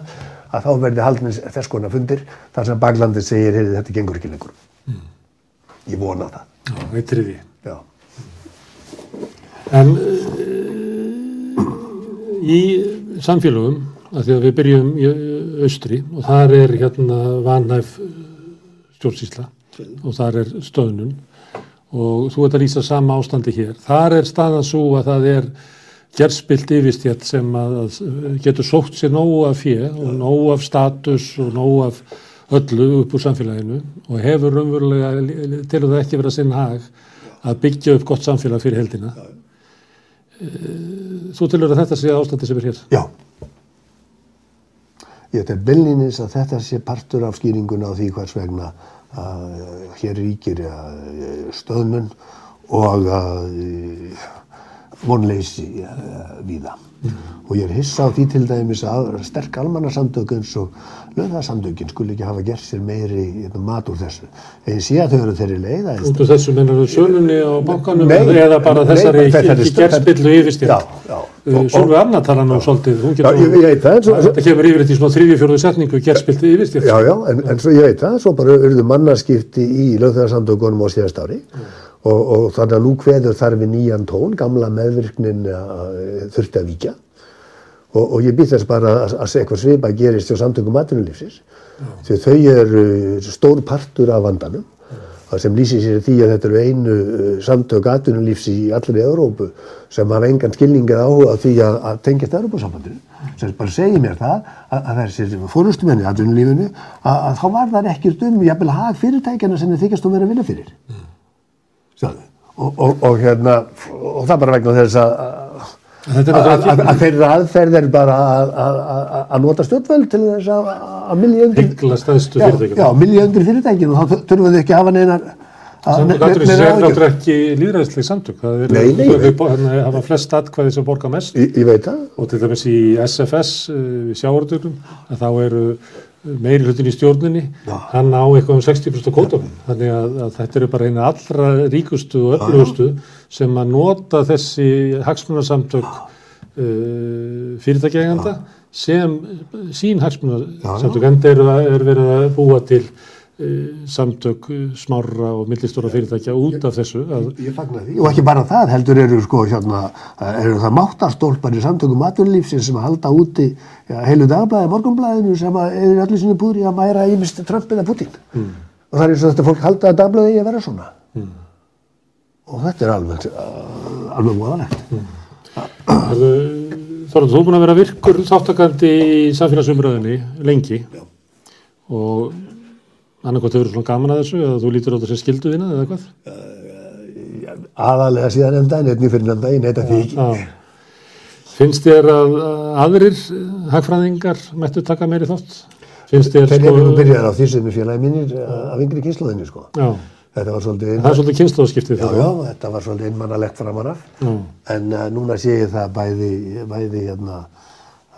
[SPEAKER 2] að þá verði haldnins þess konar fundir þar sem baklandið segir, heyrði þetta gengur ekki lengur. Ég vona það.
[SPEAKER 1] Já, veitir því.
[SPEAKER 2] Já.
[SPEAKER 1] En uh, í samfélögum, að því að við byrjum í austri og þar er hérna vanhæf stjórnsýsla og þar er stöðnun og þú ert að lýsa sama ástandi hér. Þar er staðan svo að það er gerðspilt yfirstjætt sem að, að getur sótt sér nógu af fjö og nógu af status og nógu af öllu upp úr samfélaginu og hefur raunverulega til að það ekki vera sinn hag að byggja upp gott samfélag fyrir heldina. Þú tilur að þetta sé ástandi sem er hér?
[SPEAKER 2] Já. Ég tel byllinis að þetta sé partur af skýringun á því hvers vegna að hér ríkir stöðnun og vonleysi víða. Og ég er hissa á því til dæmis að sterk almannasamtök eins og lögðarsamtökin skulle ekki hafa gert sér meiri mat úr þessu. Ég sé að þau eru þeirri leið að...
[SPEAKER 1] Út af þessu mennar þú sölunni á bankanum
[SPEAKER 2] Nei,
[SPEAKER 1] eða bara þessari ekki gerðspillu
[SPEAKER 2] já. Og-
[SPEAKER 1] Sólveig Anna tala nú svolítið, Þetta kemur yfir þetta í svona þriðju fjóruðu setningu gerðspillu yfirstjætt.
[SPEAKER 2] Já, já, en, en svo ég veit það, svo bara urðu mannarskipti í lögþjóðarsamtökunum á síðast ári og, og þannig að nú kveður þar við nýjan tón, gamla meðvirknin uh, þurfti að víkja. Og, og ég býð þess bara að, að segja eitthvað svipa gerist hjá samtökum atvinnulífsins. Því þau eru stór partur af vandanum. Sem lýsir sér í því að þetta eru einu uh, samtök atvinnulífs í allri Európu sem hafa engan skilning eða áhuga því að, að tengjast Európa-sambandinu sem bara segir mér það að, að þessir fórustumenni í atvinnulífinu að, að þá var það ekkert um jafnvel hag fyrirtækjana sem þið þykjast að vera að vinna fyrir. Sjáðu. Og, og, og hérna og það bara vegna þess að að, að, að þeirra aðferð er bara að, að, að- að nota stjórnvöld til þess að, að undir fyrirtækinu. Og þá þurfum við ekki að hafa neinar að-
[SPEAKER 1] Samtök
[SPEAKER 2] ne-
[SPEAKER 1] atvinnulífsins
[SPEAKER 2] neinar
[SPEAKER 1] er náttúrulega ekki líðræðislega samtök. Það er, hérna, hafa flest atkvæði sem borga mest. Og til dæmis í SFS, sjávartökum, að þá eru meiri hlutin í stjórninni, hann á eitthvað um 60% kótum. Þannig að, að þetta eru bara eina allra ríkustu og öflugustu sem að nota þessi hagsmunarsamtök uh, fyrirtækjæganda sem sín hagsmunarsamtök, enda er, er verið að búa til samtök uh, smárra og millistóra fyrirtækja út af þessu að
[SPEAKER 2] Ég fagna því. Og ekki bara það, heldur eru sko hérna, eru það máttastólpar í samtökum atvinnulífsins sem að halda úti ja, heilu dagblæði, morgunblæðinu sem að eða allir sinni búri að mæra ímist Trump eða Putin. Og það er eins og þetta fólk halda að dagblæði eigi að vera svona. Og þetta er alveg, uh, alveg voðalegt.
[SPEAKER 1] Þorður, þú er búin að vera virkur þáttakandi í samfélagsumröðinni lengi Já. og annarkvæmt hefur svona gaman að þessu eða þú lítur á þetta sem skildu þína eða hvað?
[SPEAKER 2] Aðalega síðan enda en einnig fyrir enda, ég neita því ekki.
[SPEAKER 1] Finnst þér að að aðrir eh, hagfræðingar mættu taka meiri þátt? Finnst þér
[SPEAKER 2] Þeir hefur nú byrjað á því sem er félagi mínir eh, af yngri kynsluðinni sko.
[SPEAKER 1] Já,
[SPEAKER 2] Þetta var svolítið,
[SPEAKER 1] það er svolítið kynnslóðskiptið
[SPEAKER 2] já, já, þetta var svolítið einmannalegt framan af. En uh, núna sé ég það bæði, bæði hérna,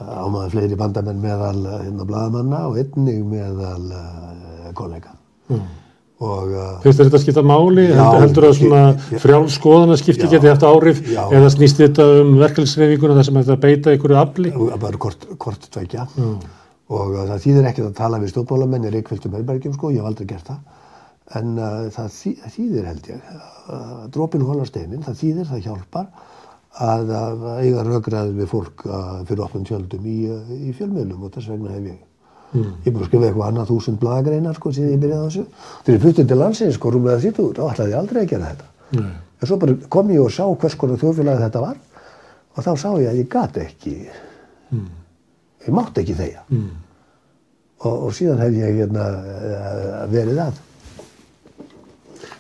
[SPEAKER 2] ámaður fleiri bandamenn meðal uh, hérna bladamanna og einnig meðal uh, kollega.
[SPEAKER 1] Mm.
[SPEAKER 2] Og uh,
[SPEAKER 1] Finnst þér þetta skipta máli?
[SPEAKER 2] Já,
[SPEAKER 1] Heldur, heldur að svona
[SPEAKER 2] ég- ég-
[SPEAKER 1] frjálskoðana skipti
[SPEAKER 2] Já.
[SPEAKER 1] geti haft áhrif
[SPEAKER 2] Já.
[SPEAKER 1] eða snýst þetta um verkefnisreifinguna þar sem þetta beita einhverju afli?
[SPEAKER 2] bara kort, kort tveikja. Og uh, það þýðir ekkert að tala við stjórnmálamenn í reikvildum herbergjum sko, ég hef aldrei gert það. En það þý- það þýðir held ég, dropin hólar steinin, það þýðir, það hjálpar að, að eiga rökraði við fólk fyrir opnum tjöldum í, í fjölmiðlum og þess vegna hef ég Ég er búin að skrifa eitthvað annað þúsund blagreinar sko síðan ég byrjaði á þessu. Þegar ég fluttið til landsins sko rúmlega þýttu, þá ætlaði ég aldrei að gera þetta.
[SPEAKER 1] Nei.
[SPEAKER 2] En svo bara kom ég og sá hvers konar þjóðfélagi þetta var og þá sá ég að ég gat ekki, ég mátti ekki þeia.
[SPEAKER 1] Mm.
[SPEAKER 2] Og, og síðan hef ég hérna verið að.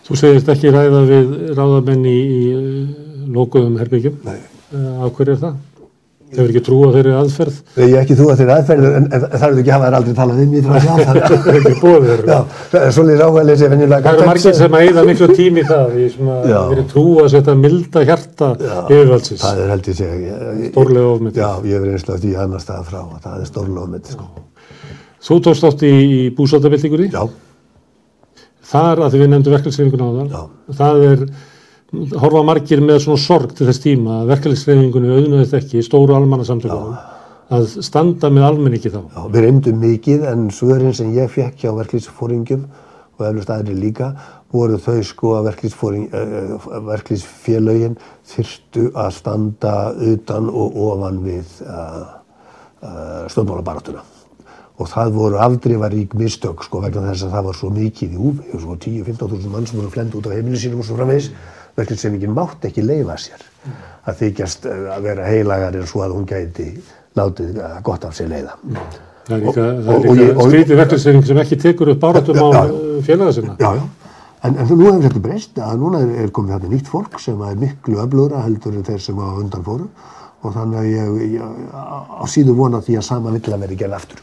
[SPEAKER 1] Þú segist ekki ræða við ráðamenn í, í eh, lokuðum herbyggjum.
[SPEAKER 2] Nei.
[SPEAKER 1] Uh, af hverju er það? Hefur ekki trú á þeirri aðferð?
[SPEAKER 2] Ég er ekki þú að þeirra aðferður en, það eru ekki hafa þær aldrei talað við mér frá sjá
[SPEAKER 1] Það er ekki búið þeirra.
[SPEAKER 2] Já, það er svolítið venjulega.
[SPEAKER 1] Það eru margir sem að eyða miklu tími í það, í
[SPEAKER 2] Já.
[SPEAKER 1] verið trú að setja milda hjarta yfirvaldsins.
[SPEAKER 2] Það er held ég segja.
[SPEAKER 1] Stórlega ofmetið.
[SPEAKER 2] Já, ég reynslu af því annar stað frá það er stórlega ofmetið sko.
[SPEAKER 1] Þú tókst átt í, í búsaldabildingunni.
[SPEAKER 2] Já,
[SPEAKER 1] Þar, að á horfa margir með svona sorg til þess tíma að verkefnisreifingunni auðvitaðist ekki í stóru almannasamtökunum að standa með almenningi þá.
[SPEAKER 2] já, við reymdum mikið en svörin sem ég fekk hjá verklýsfóringjum og eflust aðri líka voru þau sko að uh, verklýsfélögin þyrstu að standa utan og ofan við uh, stjórnmálabaratuna. Og það voru afdrifarík mistök sko vegna þess að það var svo mikið í húfi, svo 10-15 þúsund mann sem voru flend út af heimilinu sínum og svo framvegis. Verkefnisefingin mátt ekki leifa sér að þykjast eh, að vera heilagar en svo að hún gæti látið eh, gott af sér leiða.
[SPEAKER 1] Það er líka,
[SPEAKER 2] Og-
[SPEAKER 1] það
[SPEAKER 2] og-
[SPEAKER 1] er
[SPEAKER 2] og
[SPEAKER 1] líka
[SPEAKER 2] og-
[SPEAKER 1] skrítið verkefnisreifing sem ekki tekur upp báratum á
[SPEAKER 2] já.
[SPEAKER 1] félaga sinna.
[SPEAKER 2] Já, já. En, en nú hefur þetta breyst að núna er, er komið þetta nýtt fólk sem er miklu öflugra heldur en þeir sem á undan fóru og þannig að ég, á síðu vona því að sama vilja verði gerð aftur.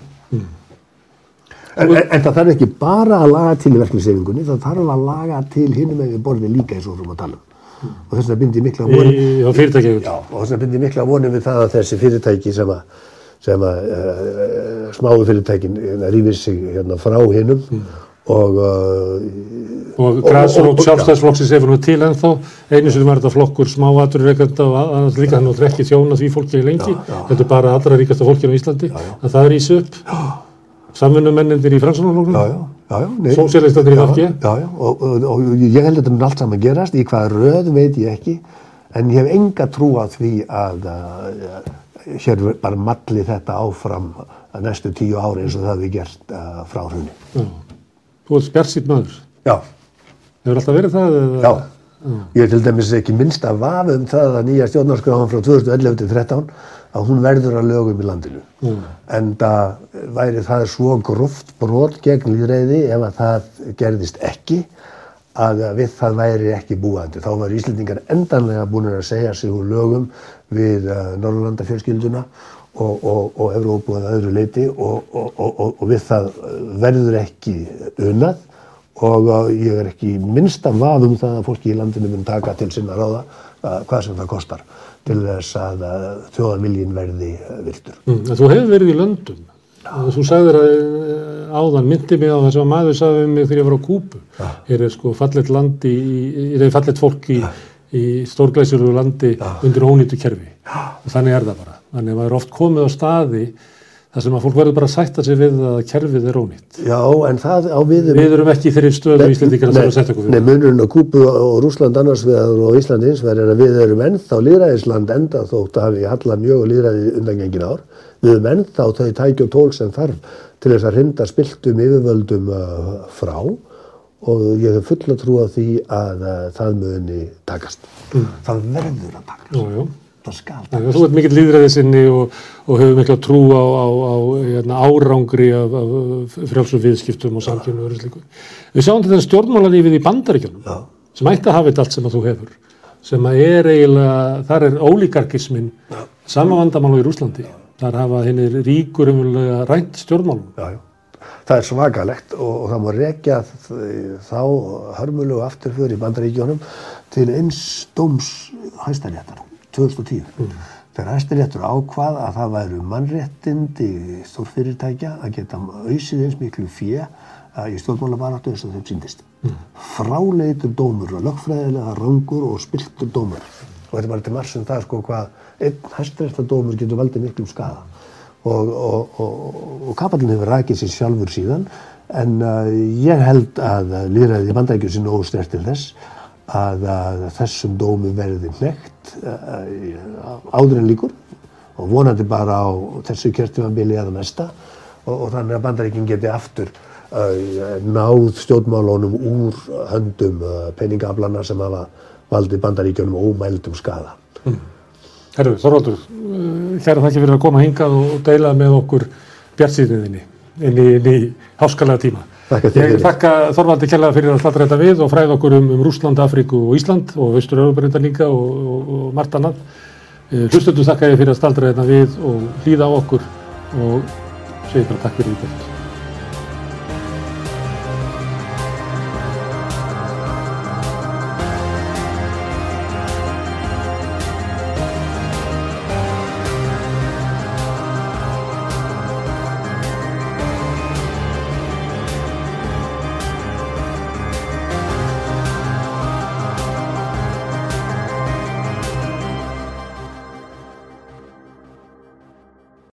[SPEAKER 2] En, en, en það þarf ekki bara að laga til verkefnisefingunni, það þarf að laga til hinum ef við borðið líka eins og við erum að tala um. Og þess vegna bind ég mikla vonum, já, og þess vegna bind ég mikla vonum við það að þessi fyrirtæki sem að, sem að uh, smáu fyrirtækin hérna, rífið sig hérna, frá hinum og uh,
[SPEAKER 1] Og græsrót sjálfstæðsflokksins hefur nú til ennþá. Einu sem var þetta flokkur smáaturreikanda og annars líka hann náttúrulega ekki þjóna því fólki lengi. Þetta er bara allra ríkasta fólkinu á Íslandi. Að það er í Samvinnumennir í Fransunarflokknum.
[SPEAKER 2] Já, já, já, já, nei.
[SPEAKER 1] Sósíalistandir í
[SPEAKER 2] Já,
[SPEAKER 1] VG.
[SPEAKER 2] Já, já, og, og, og ég held að þetta mun allt saman gerast, í hvaða röð veit ég ekki, en ég hef enga trú á því að hér bara malli þetta áfram að næstu tíu ári eins og það við gert uh, frá hrunni.
[SPEAKER 1] Já. Þú ert bjartsýtt maður.
[SPEAKER 2] Já,
[SPEAKER 1] Hefur alltaf verið það? Eða?
[SPEAKER 2] já. Ég er til dæmis ekki minnst að vafa um það að nýja stjórnarskráðan frá 2011 til 2013 að hún verður að lögum í landinu.
[SPEAKER 1] Mm.
[SPEAKER 2] En væri það svo gróft brot gegn líðræði ef að það gerðist ekki að við það væri ekki búandi. Þá var Íslendingar endanlega búin að segja sig úr lögum við uh, Norrlanda fjölskylduna og, og, og Evrópu að öðru leiti og, og, og, og við það verður ekki unnað og uh, ég er ekki minnst að vaðum það að fólki í landinu mun taka til sinna ráða uh, hvað sem það kostar til þess að þjóðarviljin verði uh, viltur.
[SPEAKER 1] Mm, þú hefur verið í löndum. Og Þú sagðir að eh, áðan myndi mig á þess að maður sagði um mig þegar ég var á Kúpu. Hér er sko fallet land í, í er fallet fólk í, í stórglæsjuru landi undir ónýttu kerfi. Þannig er það bara. Þannig að maður er oft komið á staði þar sem að fólk verður bara að sætta sig við að kerfið er ónýtt.
[SPEAKER 2] Já, en það á við um...
[SPEAKER 1] Við erum ekki þeirri stöðu í Íslandíkana sem að setja okkur
[SPEAKER 2] Nei,
[SPEAKER 1] við.
[SPEAKER 2] munurinn á Kúpu og Rúsland annars vegar og Ísland hins vegar er að við erum ennþá líðræðisland enda þótt að hafi hallað mjög líðræði undangengin ár. Við erum ennþá þau tæki og tól sem þarf til þess að hrinda spiltum yfirvöldum uh, frá og ég hef fulla trú á því að uh, það muni takast. Það verður að takast.
[SPEAKER 1] Jú, jú.
[SPEAKER 2] Það skal
[SPEAKER 1] að Þú ert mikill líðræðið sinni og, og hefur mikla trú á, á, á hérna, árangri af, af frjálsum viðskiptum og samkjöfnu og öðru slíku. Við sjáum þetta stjórnmálalífið í bandaríkjunum sem ætti að hafa þetta allt sem að þú hefur sem að er eiginlega, þar er ólíkarkismin sama vandamál og í Rúslandi. Þar hafa henni ríkur umvöldlega rænt stjórnmálum.
[SPEAKER 2] Já, já. Það er svakalegt og, og það má rekja þá hörmulegu afturför í bandaríkjónum til eins dóms hæstaréttar 2010. Þegar hæstaréttur ákvað að það væru mannréttindi stórfyrirtækja að geta auðsið eins miklu fjö í stjórnmálabaráttu eins og þeim síndist. Fráleitur dómur og lögfræðilega rangur og spiltur dómur. Og þetta er bara til margum það sko hvað einn hæstaréttardómur getur valdið miklum skada og, og, og, og kapallin hefur rækið sér sjálfur síðan en uh, ég held að líðræðið í bandækjum sinni óstert til þess að, að þessum dómi verði hnekt uh, áður en líkur og vonandi bara á þessu kjörtífambili eða næsta og, og þannig að bandaríkin geti aftur uh, náð stjórnmálunum úr höndum uh, peningaflana sem hafa valdið bandaríkjunum ómældum skada.
[SPEAKER 1] Herru, Þorvaldur, hér þakki fyrir að koma hingað og deila með okkur bjartsýðinni inn í háskalega tíma. Ég þakka Þorvaldi kjærlega fyrir að slatra þetta við og fræða okkur um, um Rúsland, Afríku og Ísland og Austur-Európa líka og, og, og margt annað. Hlustundu þakka ég fyrir að staldra þetta við og hlýða á okkur og segi bara takk fyrir í kvöld.